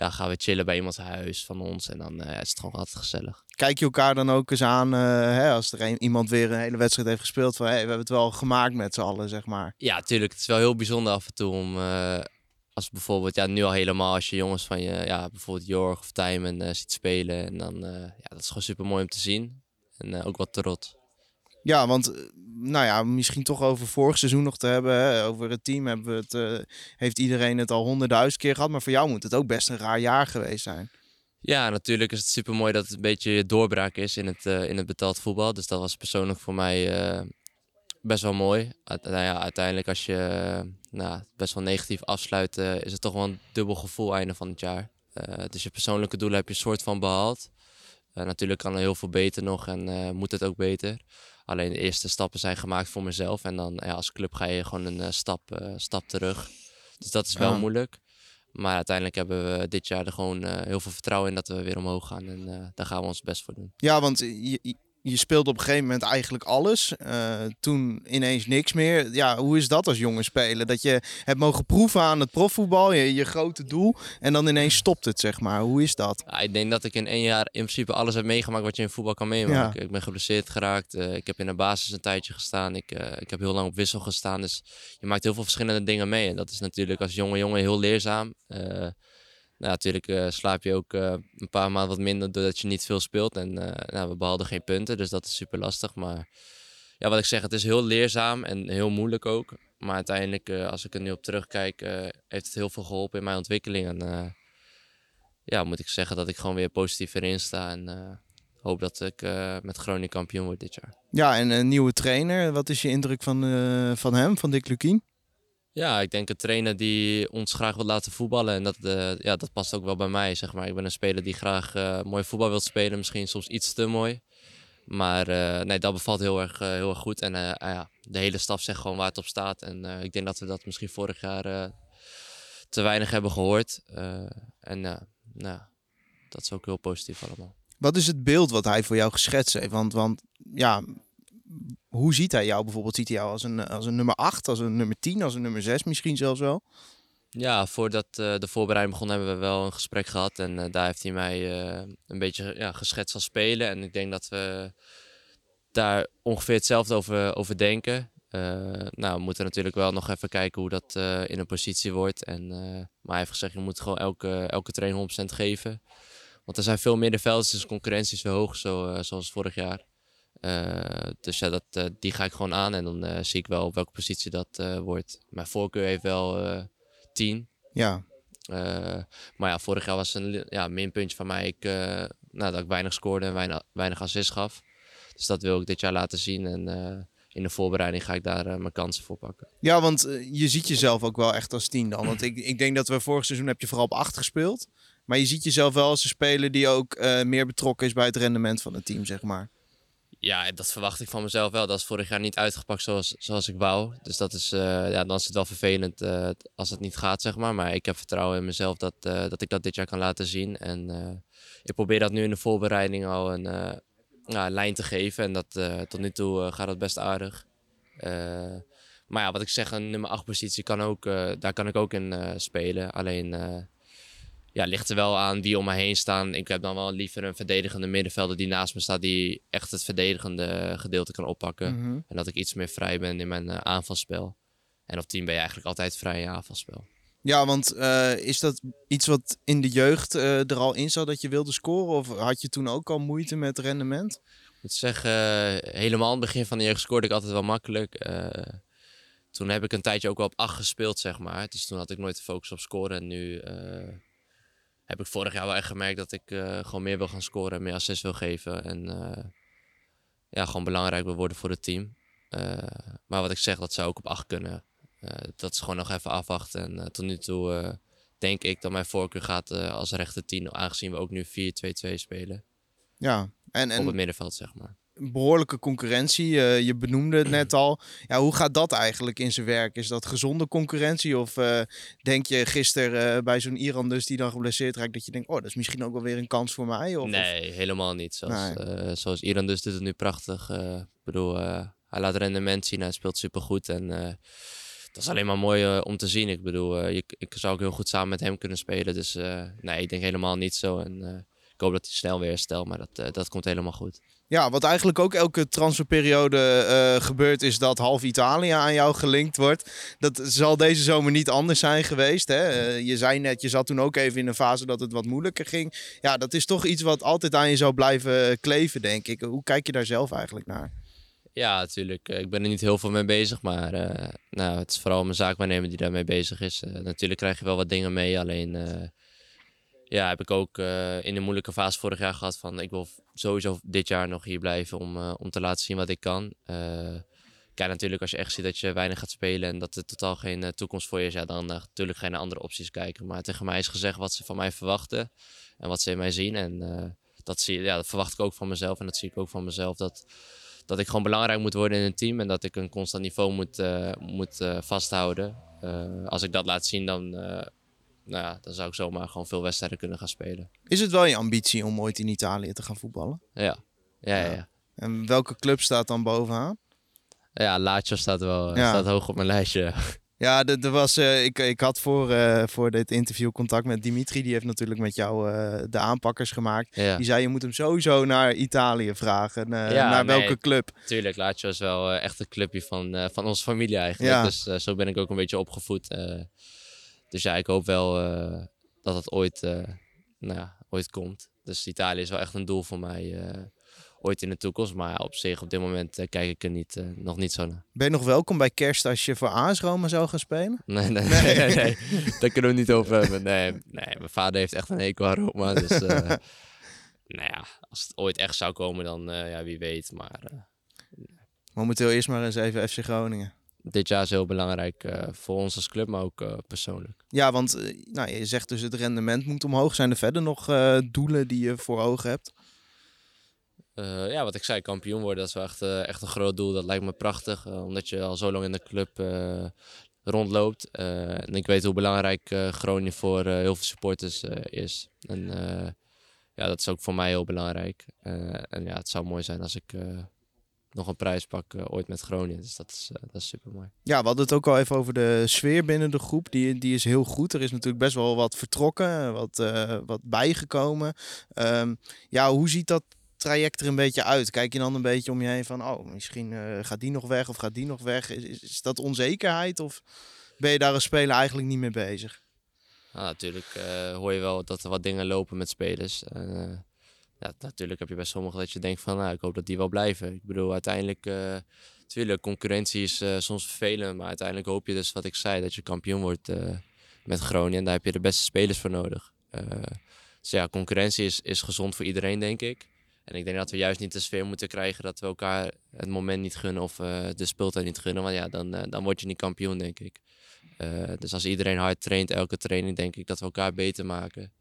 ja, gaan we chillen bij iemands huis van ons. En dan eh, is het gewoon altijd gezellig. Kijk je elkaar dan ook eens aan eh, hè, als er een, iemand weer een hele wedstrijd heeft gespeeld van hey, we hebben het wel gemaakt met z'n allen, zeg maar. Ja, tuurlijk. Het is wel heel bijzonder af en toe om. eh, als bijvoorbeeld, ja, nu al helemaal als je jongens van je, ja, bijvoorbeeld Jorg of Tijmen ziet spelen. En dan, ja, dat is gewoon super mooi om te zien. En ook wat trots. Ja, want eh, nou ja, misschien toch over vorig seizoen nog te hebben. Over het team hebben we het, eh, heeft iedereen het al honderdduizend keer gehad. Maar voor jou moet het ook best een raar jaar geweest zijn. Ja, natuurlijk is het super mooi dat het een beetje je doorbraak is in het, eh, in het betaald voetbal. Dus dat was persoonlijk voor mij best wel mooi. Nou ja, uiteindelijk als je nou, best wel negatief afsluit, is het toch wel een dubbel gevoel einde van het jaar. Dus je persoonlijke doelen heb je soort van behaald. Eh, natuurlijk kan er heel veel beter nog en moet het ook beter. Alleen de eerste stappen zijn gemaakt voor mezelf. En dan ja, als club ga je gewoon een eh, stap, eh, stap terug. Dus dat is wel Ja. moeilijk. Maar uiteindelijk hebben we dit jaar er gewoon eh, heel veel vertrouwen in dat we weer omhoog gaan. En daar gaan we ons best voor doen. Ja, want je, je- speelde op een gegeven moment eigenlijk alles. Eh, toen ineens niks meer. Ja, hoe is dat als jonge speler? Dat je hebt mogen proeven aan het profvoetbal, je, je grote doel. En dan ineens stopt het, zeg maar. Hoe is dat? Ja, ik denk dat ik in één jaar in principe alles heb meegemaakt wat je in voetbal kan meemaken. Ik ben geblesseerd geraakt. eh, ik heb in de basis een tijdje gestaan. Ik, eh, ik heb heel lang op wissel gestaan. Dus je maakt heel veel verschillende dingen mee. En dat is natuurlijk als jonge jongen heel leerzaam. Nou, natuurlijk eh, slaap je ook eh, een paar maanden wat minder doordat je niet veel speelt. En eh, nou, we behaalden geen punten, dus dat is super lastig. Maar ja, wat ik zeg, het is heel leerzaam en heel moeilijk ook. Maar uiteindelijk, als ik er nu op terugkijk, heeft het heel veel geholpen in mijn ontwikkeling. En ja, moet ik zeggen dat ik gewoon weer positief erin sta. En hoop dat ik met Groningen kampioen word dit jaar. Ja, en een nieuwe trainer. Wat is je indruk van, van hem, van Dick Lukien? Ja, ik denk een trainer die ons graag wil laten voetballen. En dat, eh, ja, dat past ook wel bij mij, zeg maar. Ik ben een speler die graag eh, mooi voetbal wil spelen. Misschien soms iets te mooi. Maar eh, nee, dat bevalt heel erg, heel erg goed. En ah ja, de hele staf zegt gewoon waar het op staat. En ik denk dat we dat misschien vorig jaar te weinig hebben gehoord. Eh, en nou, dat is ook heel positief allemaal. Wat is het beeld wat hij voor jou geschetst heeft? Want, want ja, hoe ziet hij jou bijvoorbeeld? Ziet hij jou als een, als een nummer 8, als een nummer 10, als een nummer 6 misschien zelfs wel? Ja, voordat eh, de voorbereiding begon hebben we wel een gesprek gehad. En eh, daar heeft hij mij eh, een beetje ja, geschetst als spelen. En ik denk dat we daar ongeveer hetzelfde over, over denken. Nou, we moeten natuurlijk wel nog even kijken hoe dat in een positie wordt. En, maar hij heeft gezegd, je moet gewoon elke, elke trainer 100% geven. Want er zijn veel middenvelders, dus de concurrentie is weer hoog, zo, zoals vorig jaar. Eh, dus ja, dat, eh, die ga ik gewoon aan en dan eh, zie ik wel op welke positie dat wordt. Mijn voorkeur heeft wel eh 10. Ja. Maar ja, vorig jaar was een ja, minpuntje van mij. Ik, nou, dat ik weinig scoorde en weinig, weinig assist gaf. Dus dat wil ik dit jaar laten zien. En in de voorbereiding ga ik daar mijn kansen voor pakken. Ja, want je ziet jezelf ook wel echt als 10 dan. Want ik, ik denk dat we vorig seizoen heb je vooral op 8 gespeeld. Maar je ziet jezelf wel als een speler die ook meer betrokken is bij het rendement van het team, zeg maar. Ja, dat verwacht ik van mezelf wel. Dat is vorig jaar niet uitgepakt zoals, zoals ik wou. Dus dat is, eh, ja, dan is het wel vervelend eh, als het niet gaat, zeg maar. Maar ik heb vertrouwen in mezelf dat, eh, dat ik dat dit jaar kan laten zien. En ik probeer dat nu in de voorbereiding al een lijn te geven. En dat, tot nu toe gaat dat best aardig. Maar ja, wat ik zeg, een nummer 8 positie kan ook, daar kan ik ook in spelen. Alleen ja, ligt er wel aan wie om me heen staan. Ik heb dan wel liever een verdedigende middenvelder die naast me staat, die echt het verdedigende gedeelte kan oppakken. Mhm. En dat ik iets meer vrij ben in mijn eh, aanvalspel. En op team ben je eigenlijk altijd vrij in je aanvalspel. Ja, want eh, is dat iets wat in de jeugd eh, er al in zat dat je wilde scoren? Of had je toen ook al moeite met rendement? Ik moet zeggen, helemaal aan het begin van de jeugd scoorde ik altijd wel makkelijk. Toen heb ik een tijdje ook wel op 8 gespeeld, zeg maar. Dus toen had ik nooit de focus op scoren. En nu heb ik vorig jaar wel echt gemerkt dat ik eh, gewoon meer wil gaan scoren en meer assist wil geven. En eh, ja, gewoon belangrijk wil worden voor het team. Eh, maar wat ik zeg, dat zou ook op 8 kunnen. Dat is gewoon nog even afwachten. En tot nu toe denk ik dat mijn voorkeur gaat als rechter 10, aangezien we ook nu 4-2-2 spelen. Ja, en, Op het en middenveld, zeg maar. Behoorlijke concurrentie. Eh, je benoemde het net al. Ja, hoe gaat dat eigenlijk in zijn werk? Is dat gezonde concurrentie? Of eh, denk je gisteren eh, bij zo'n Iran dus die dan geblesseerd raakt... dat je denkt, oh, dat is misschien ook wel weer een kans voor mij? Of, nee, helemaal niet. Zoals, Nee. zoals Iran dus doet het nu prachtig. Ik bedoel, hij laat rendement zien, hij speelt supergoed. En dat is alleen maar mooi om te zien. Ik bedoel, je, ik zou ook heel goed samen met hem kunnen spelen. Dus nee, ik denk helemaal niet zo. En ik hoop dat hij snel weer herstelt, maar dat, dat komt helemaal goed. Ja, wat eigenlijk ook elke transferperiode eh, gebeurt, is dat half Italië aan jou gelinkt wordt. Dat zal deze zomer niet anders zijn geweest. Hè? Eh, je zei net, je zat toen ook even in een fase dat het wat moeilijker ging. Ja, dat is toch iets wat altijd aan je zou blijven kleven, denk ik. Hoe kijk je daar zelf eigenlijk naar? Ja, natuurlijk. Eh, Ik ben er niet heel veel mee bezig, maar eh, nou, het is vooral mijn zaakwaarnemer die daarmee bezig is. Eh, natuurlijk krijg je wel wat dingen mee, alleen eh, ja, heb ik ook eh, in de moeilijke fase vorig jaar gehad van ik wil sowieso dit jaar nog hier blijven om, eh, om te laten zien wat ik kan. Eh, kijk, natuurlijk als je echt ziet dat je weinig gaat spelen en dat er totaal geen toekomst voor je is, ja, dan natuurlijk naar andere opties kijken. Maar tegen mij is gezegd wat ze van mij verwachten en wat ze in mij zien. En dat, zie, ja, dat verwacht ik ook van mezelf en dat zie ik ook van mezelf. Dat, dat ik gewoon belangrijk moet worden in een team en dat ik een constant niveau moet, moet vasthouden. Als ik dat laat zien, dan, nou ja, dan zou ik zomaar gewoon veel wedstrijden kunnen gaan spelen. Is het wel je ambitie om ooit in Italië te gaan voetballen? Ja, ja, ja. ja. En welke club staat dan bovenaan? Ja, Lazio staat wel Ja. staat hoog op mijn lijstje. Ja, er was, eh, ik, ik had voor, eh, voor dit interview contact met Dimitri. Die heeft natuurlijk met jou eh, de aanpakkers gemaakt. Ja. Die zei, je moet hem sowieso naar Italië vragen. Ja, naar nee, welke club? Tuurlijk, Lazio is wel echt een clubje van, van onze familie eigenlijk. Dus zo ben ik ook een beetje opgevoed. Dus ja, ik hoop wel eh, dat het ooit, eh, nou ja, ooit komt. Dus Italië is wel echt een doel voor mij eh, ooit in de toekomst. Maar op zich, op dit moment kijk ik er niet, nog niet zo naar. Ben je nog welkom bij kerst als je voor AS Roma zou gaan spelen? Nee, nee, nee, nee, nee. daar kunnen we niet over hebben. Nee, nee, mijn vader heeft echt een hekel aan Roma. Dus nou ja, als het ooit echt zou komen, dan ja, wie weet. Maar Momenteel eerst maar eens even FC Groningen. Dit jaar is heel belangrijk eh, voor ons als club, maar ook eh, persoonlijk. Ja, want eh, nou, je zegt dus het rendement moet omhoog. Zijn er verder nog doelen die je voor ogen hebt? Ja, wat ik zei, kampioen worden, dat is wel echt, echt een groot doel. Dat lijkt me prachtig, omdat je al zo lang in de club rondloopt. En ik weet hoe belangrijk Groningen voor heel veel supporters is. En ja, dat is ook voor mij heel belangrijk. En ja, het zou mooi zijn als ik nog een prijs pak eh, ooit met Groningen. Dus dat is, eh, dat is super mooi. Ja, we hadden het ook al even over de sfeer binnen de groep. Die, die is heel goed. Er is natuurlijk best wel wat vertrokken, wat, eh, wat bijgekomen. Ehm, ja, hoe ziet dat traject er een beetje uit? Kijk je dan een beetje om je heen van, oh, misschien gaat die nog weg of gaat die nog weg? Is, is, is dat onzekerheid of ben je daar als speler eigenlijk niet mee bezig? Nou, natuurlijk hoor je wel dat er wat dingen lopen met spelers. Ja, natuurlijk heb je bij sommigen dat je denkt van, nou, ik hoop dat die wel blijven. Ik bedoel, uiteindelijk, natuurlijk, concurrentie is eh, soms vervelend, maar uiteindelijk hoop je dus, wat ik zei, dat je kampioen wordt eh, met Groningen. En daar heb je de beste spelers voor nodig. Dus ja, concurrentie is, is gezond voor iedereen, denk ik. En ik denk dat we juist niet de sfeer moeten krijgen dat we elkaar het moment niet gunnen of de speeltijd niet gunnen. Want ja, dan, dan word je niet kampioen, denk ik. Dus als iedereen hard traint, elke training, denk ik dat we elkaar beter maken.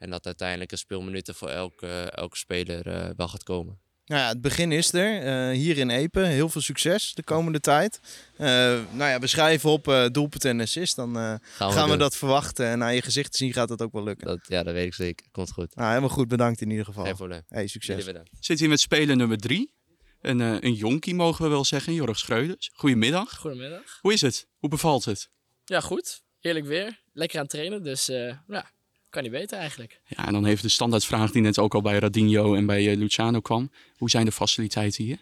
En dat uiteindelijk een speelminuten voor elke, elke speler eh, wel gaat komen. Nou ja, het begin is er. eh, hier in Epen. Heel veel succes de komende tijd. Eh, nou ja, we schrijven op eh doelpunt en assist. Dan eh, gaan, we, doen. dat verwachten. En naar je gezicht te zien gaat dat ook wel lukken. Dat, ja, dat weet ik zeker. Komt goed. Nou, helemaal goed. Bedankt in ieder geval. Geen probleem. Hey, succes. Zit hier met speler nummer drie. Een, een jonkie mogen we wel zeggen, Jorg Schreuders. Goedemiddag. Goedemiddag. Hoe is het? Hoe bevalt het? Ja, goed. Heerlijk weer. Lekker aan het trainen, dus eh, ja, kan niet beter eigenlijk. Ja, en dan heeft de standaardvraag die net ook al bij Radinho en bij eh, Luciano kwam. Hoe zijn de faciliteiten hier?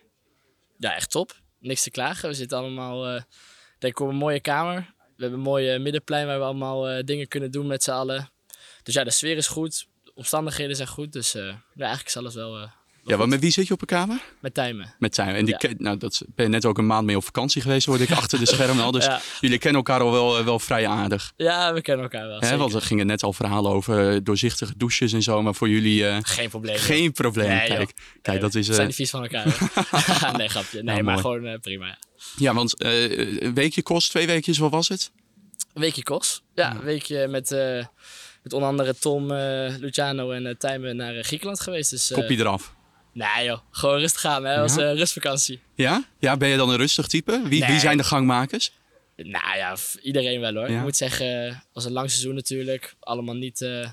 Ja, echt top. Niks te klagen. We zitten allemaal, eh, denk ik, op een mooie kamer. We hebben een mooie middenplein waar we allemaal eh, dingen kunnen doen met z'n allen. Dus ja, de sfeer is goed. De omstandigheden zijn goed. Dus eh, ja, eigenlijk is alles wel eh, Ja, maar met wie zit je op een kamer? met Tijmen. Met Tijmen. En die Ja. ken- nou, dat ben je net ook een maand mee op vakantie geweest, hoorde ik achter de schermen al. Dus Ja. jullie kennen elkaar al wel, eh, wel vrij aardig. Ja, we kennen elkaar wel. Hè, want er gingen net al verhalen over eh, doorzichtige douches en zo. Maar voor jullie eh, Geen probleem. geen probleem. Nee, joh. kijk, kijk, dat is... Zijn niet vies van elkaar. nee, grapje. Nee, Nou, maar mooi. gewoon prima. Ja. want een weekje kost, twee weekjes, wat was het? Een weekje kost. Ja, een weekje met, met onder andere Tom, Luciano en uh, Tijmen naar Griekenland geweest. Dus, Kopje eraf. Nee joh, gewoon rustig gaan. Hè. Dat was Ja? eh, rustvakantie. Ja? Ja, ben je dan een rustig type? Wie, wie zijn de gangmakers? Nou ja, iedereen wel hoor. Ja? Ik moet zeggen, het was een lang seizoen natuurlijk. Allemaal niet eh,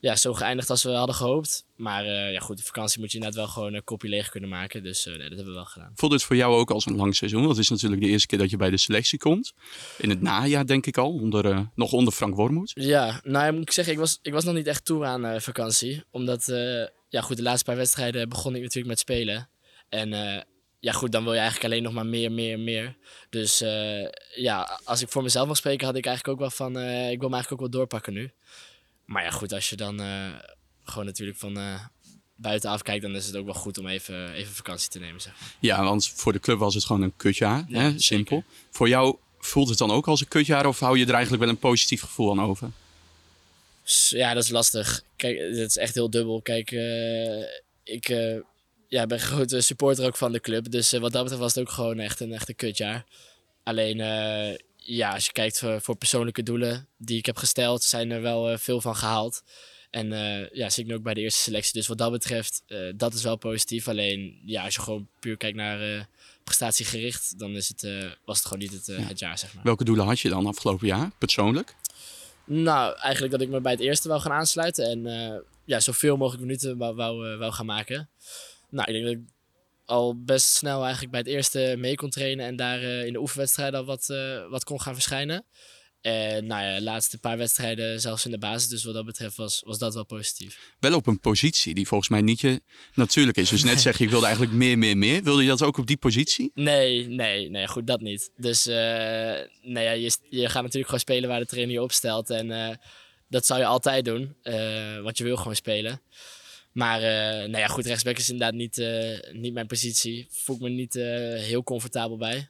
ja, zo geëindigd als we hadden gehoopt. Maar eh, ja, goed, de vakantie moet je inderdaad wel gewoon een kopje leeg kunnen maken. Dus nee, dat hebben we wel gedaan. Voelt het voor jou ook als een lang seizoen? Want het is natuurlijk de eerste keer dat je bij de selectie komt. In het najaar denk ik al, onder, nog onder Frank Wormoed. Ja, nou ja, moet ik zeggen, ik was, ik was nog niet echt toe aan vakantie. Omdat, ja goed, de laatste paar wedstrijden begon ik natuurlijk met spelen. En eh, ja goed, dan wil je eigenlijk alleen nog maar meer, meer, meer. Dus eh, ja, als ik voor mezelf mag spreken, had ik eigenlijk ook wel van, eh, ik wil me eigenlijk ook wel doorpakken nu. Maar ja goed, als je dan gewoon natuurlijk van buitenaf kijkt, dan is het ook wel goed om even, even vakantie te nemen, zeg maar. Ja, want voor de club was het gewoon een kutjaar. Ja, hè? zeker. Simpel. Voor jou voelt het dan ook als een kutjaar of hou je er eigenlijk wel een positief gevoel aan over? Ja, dat is lastig. Kijk, het is echt heel dubbel. Kijk, eh, ik eh, ja, ben een grote supporter ook van de club. Dus eh, wat dat betreft was het ook gewoon echt een, echt een kutjaar. Alleen, ja, als je kijkt voor, voor persoonlijke doelen die ik heb gesteld, zijn er wel veel van gehaald. En eh, ja, zit ik nu ook bij de eerste selectie. Dus wat dat betreft, dat is wel positief. Alleen, ja, als je gewoon puur kijkt naar prestatiegericht, dan is het, was het gewoon niet het, het jaar, zeg maar. Welke doelen had je dan afgelopen jaar, persoonlijk? Nou, eigenlijk dat ik me bij het eerste wou gaan aansluiten en eh, ja, zoveel mogelijk minuten wou, eh, wou gaan maken. Nou, ik denk dat ik al best snel eigenlijk bij het eerste mee kon trainen en daar eh, in de oefenwedstrijden al wat, wat kon gaan verschijnen. En nou ja, de laatste paar wedstrijden zelfs in de basis, dus wat dat betreft was, was dat wel positief. Wel op een positie die volgens mij niet je natuurlijk is. Dus net zeg je, ik wilde eigenlijk meer, meer, meer. Wilde je dat ook op die positie? Nee, nee, nee, goed, dat niet. Dus eh, nee, ja, je, je gaat natuurlijk gewoon spelen waar de trainer je opstelt. En eh, dat zou je altijd doen, eh, want je wil gewoon spelen. Maar nou ja, goed, rechtsback is inderdaad niet, niet mijn positie. Voel ik me niet heel comfortabel bij.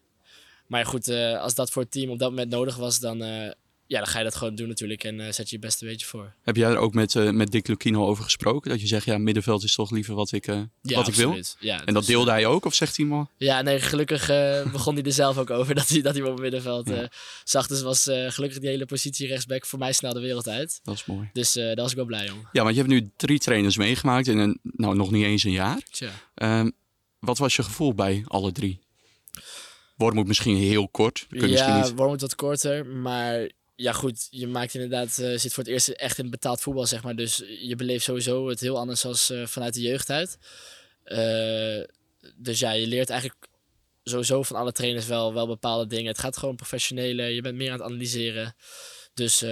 Maar ja, goed, eh, als dat voor het team op dat moment nodig was, dan, eh, ja, dan ga je dat gewoon doen natuurlijk. En eh, zet je je beste beetje voor. Heb jij er ook met, met Dick Lucchino over gesproken? Dat je zegt, ja, middenveld is toch liever wat ik, Ja, wat ik wil? Ja, en dat dus, deelde hij ook? Of zegt hij maar? Ja, nee, gelukkig begon hij er zelf ook over dat hij, dat hij me op het middenveld eh, zag. Dus was gelukkig die hele positie rechtsback voor mij snel de wereld uit. Dat is mooi. Dus daar was ik wel blij om. Ja, want je hebt nu drie trainers meegemaakt in een, nou, nog niet eens een jaar. Tja. Ehm, wat was je gevoel bij alle drie? Wormoed misschien heel kort. Kunnen ja, niet... Wormoed wat korter, maar ja goed, je maakt inderdaad, eh, zit voor het eerst echt in betaald voetbal zeg maar. Dus je beleeft sowieso het heel anders als eh, vanuit de jeugd uit. Eh, dus ja, je leert eigenlijk sowieso van alle trainers wel, wel bepaalde dingen. Het gaat gewoon professioneler, je bent meer aan het analyseren. Dus,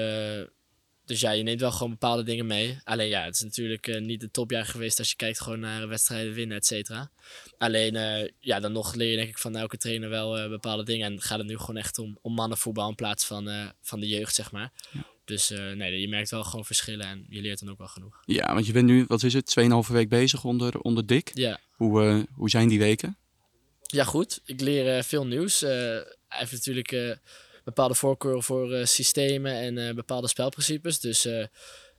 dus ja, je neemt wel gewoon bepaalde dingen mee. Alleen ja, het is natuurlijk eh, niet het topjaar geweest als je kijkt gewoon naar wedstrijden winnen, et cetera. Alleen eh, ja, dan nog leer je denk ik van elke trainer wel eh, bepaalde dingen. En gaat het nu gewoon echt om, om mannenvoetbal in plaats van, eh, van de jeugd, zeg maar. Dus eh, nee, je merkt wel gewoon verschillen en je leert dan ook wel genoeg. Ja, want je bent nu, wat is het, 2,5 week bezig onder, onder Dick. Ja. Hoe, eh, hoe zijn die weken? Ja, goed. Ik leer eh, veel nieuws. Eh, hij heeft natuurlijk eh, bepaalde voorkeuren voor eh, systemen en eh, bepaalde spelprincipes. Dus eh,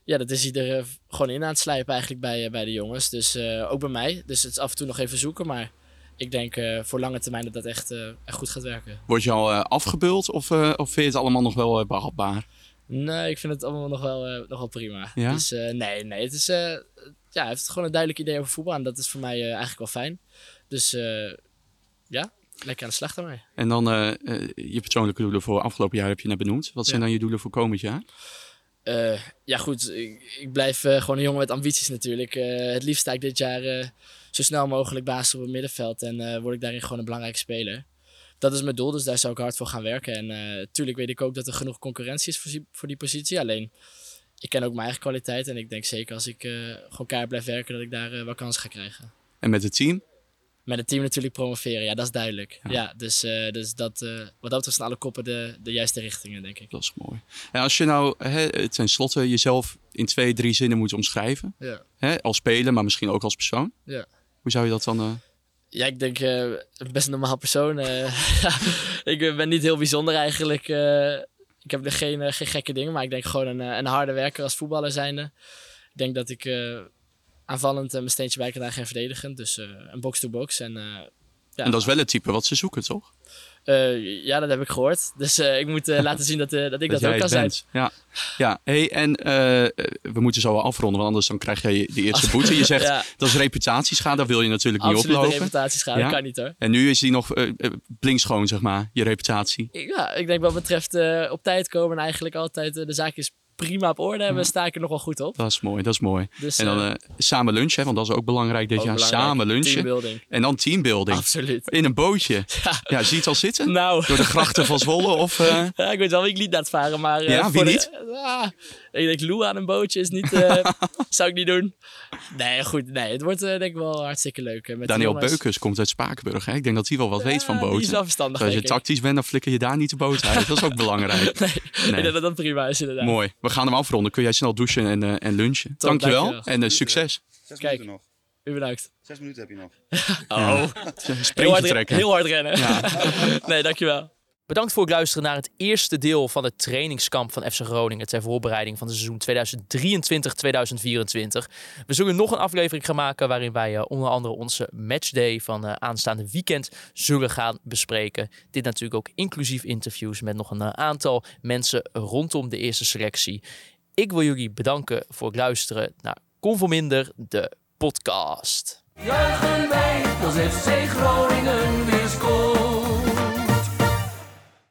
ja, dat is er eh, gewoon in aan het slijpen eigenlijk bij, bij de jongens. Dus ook bij mij. Dus het is af en toe nog even zoeken. Maar ik denk voor lange termijn dat dat echt, echt goed gaat werken. Word je al afgebeuld of, of vind je het allemaal nog wel eh, behapbaar? Nee, ik vind het allemaal nog wel, nog wel prima. Ja? Dus nee, nee. Het is, ja, hij heeft gewoon een duidelijk idee over voetbal. En dat is voor mij eigenlijk wel fijn. Dus ja, lekker aan de slag daarmee. En dan eh, eh, je persoonlijke doelen voor afgelopen jaar heb je net benoemd. Wat zijn Ja. dan je doelen voor komend jaar? Eh, ja, goed. Ik, ik blijf gewoon een jongen met ambities natuurlijk. Het liefst sta ik dit jaar zo snel mogelijk baas op het middenveld. En word ik daarin gewoon een belangrijke speler. Dat is mijn doel, dus daar zou ik hard voor gaan werken. En natuurlijk weet ik ook dat er genoeg concurrentie is voor die, voor die positie. Alleen, ik ken ook mijn eigen kwaliteit. En ik denk zeker als ik gewoon keihard blijf werken, dat ik daar wel kans ga krijgen. En met het team? Met het team natuurlijk promoveren, ja, dat is duidelijk. Ja, dus, eh, dus dat, eh, wat dat betreft zijn alle koppen de, de juiste richtingen, denk ik. Dat is mooi. En als je nou hè, ten slotte jezelf in twee, drie zinnen moet omschrijven. Ja. Hè, als speler, maar misschien ook als persoon. Ja. Hoe zou je dat dan... eh, Ja, ik denk best een normaal persoon. ik ben niet heel bijzonder eigenlijk. ik heb er geen, geen gekke dingen, maar ik denk gewoon een, een harde werker als voetballer zijnde. Ik denk dat ik aanvallend mijn steentje bij kan dragen en verdedigend. Dus eh, een box-to-box. En eh, Ja. En dat is wel het type wat ze zoeken, toch? Eh, ja, dat heb ik gehoord. Dus ik moet laten zien dat, dat ik dat, ook kan zijn. Ja, ja. Hey, en we moeten zo wel afronden, want anders dan krijg je de eerste boete. Je zegt Ja. dat is reputatiesschade, daar wil je natuurlijk niet Absoluut oplopen. reputatie dat kan niet hoor. En nu is die nog blinkschoon, zeg maar, je reputatie. Ja, ik denk wat betreft op tijd komen en eigenlijk altijd de zaakjes prima op orde hebben, sta ik er nog wel goed op. Dat is mooi, dat is mooi. Dus, en dan eh, eh, samen lunchen, want dat is ook belangrijk dit Ook jaar. belangrijk. Samen lunchen. Teambuilding. En dan teambuilding. Absoluut. In een bootje. Ja, zie je het al zitten? Nou. Door de grachten van Zwolle of... eh, Ja, ik weet wel wie ik niet laat varen, maar... eh, Ja, wie de- niet? Ah, ik denk Lou aan een bootje is niet... zou ik niet doen. Nee, goed. Nee, het wordt denk ik wel hartstikke leuk. Met Daniel. Beukers komt uit Spakenburg. Hè? Ik denk dat hij wel wat weet van die is boten. wel verstandig, Als je tactisch bent, dan flikker je daar niet de boot uit. Dat is ook belangrijk. nee, ik denk dat dat prima is inderdaad. Mooi. We gaan hem afronden. Kun jij snel douchen en, eh, en lunchen. Top, dankjewel. dankjewel. En eh, succes. Zes Kijk. minuten nog. U bedankt. Zes minuten heb je nog. Oh. Sprintje heel, hard, trekken. heel hard rennen. Ja. nee, dankjewel. Bedankt voor het luisteren naar het eerste deel van het trainingskamp van FC Groningen ter voorbereiding van het seizoen 2023-2024. We zullen nog een aflevering gaan maken waarin wij eh, onder andere onze matchday van eh, aanstaande weekend zullen gaan bespreken. Dit natuurlijk ook inclusief interviews met nog een eh, aantal mensen rondom de eerste selectie. Ik wil jullie bedanken voor het luisteren naar Conforminder, de podcast. Juichen wij als FC Groningen weer.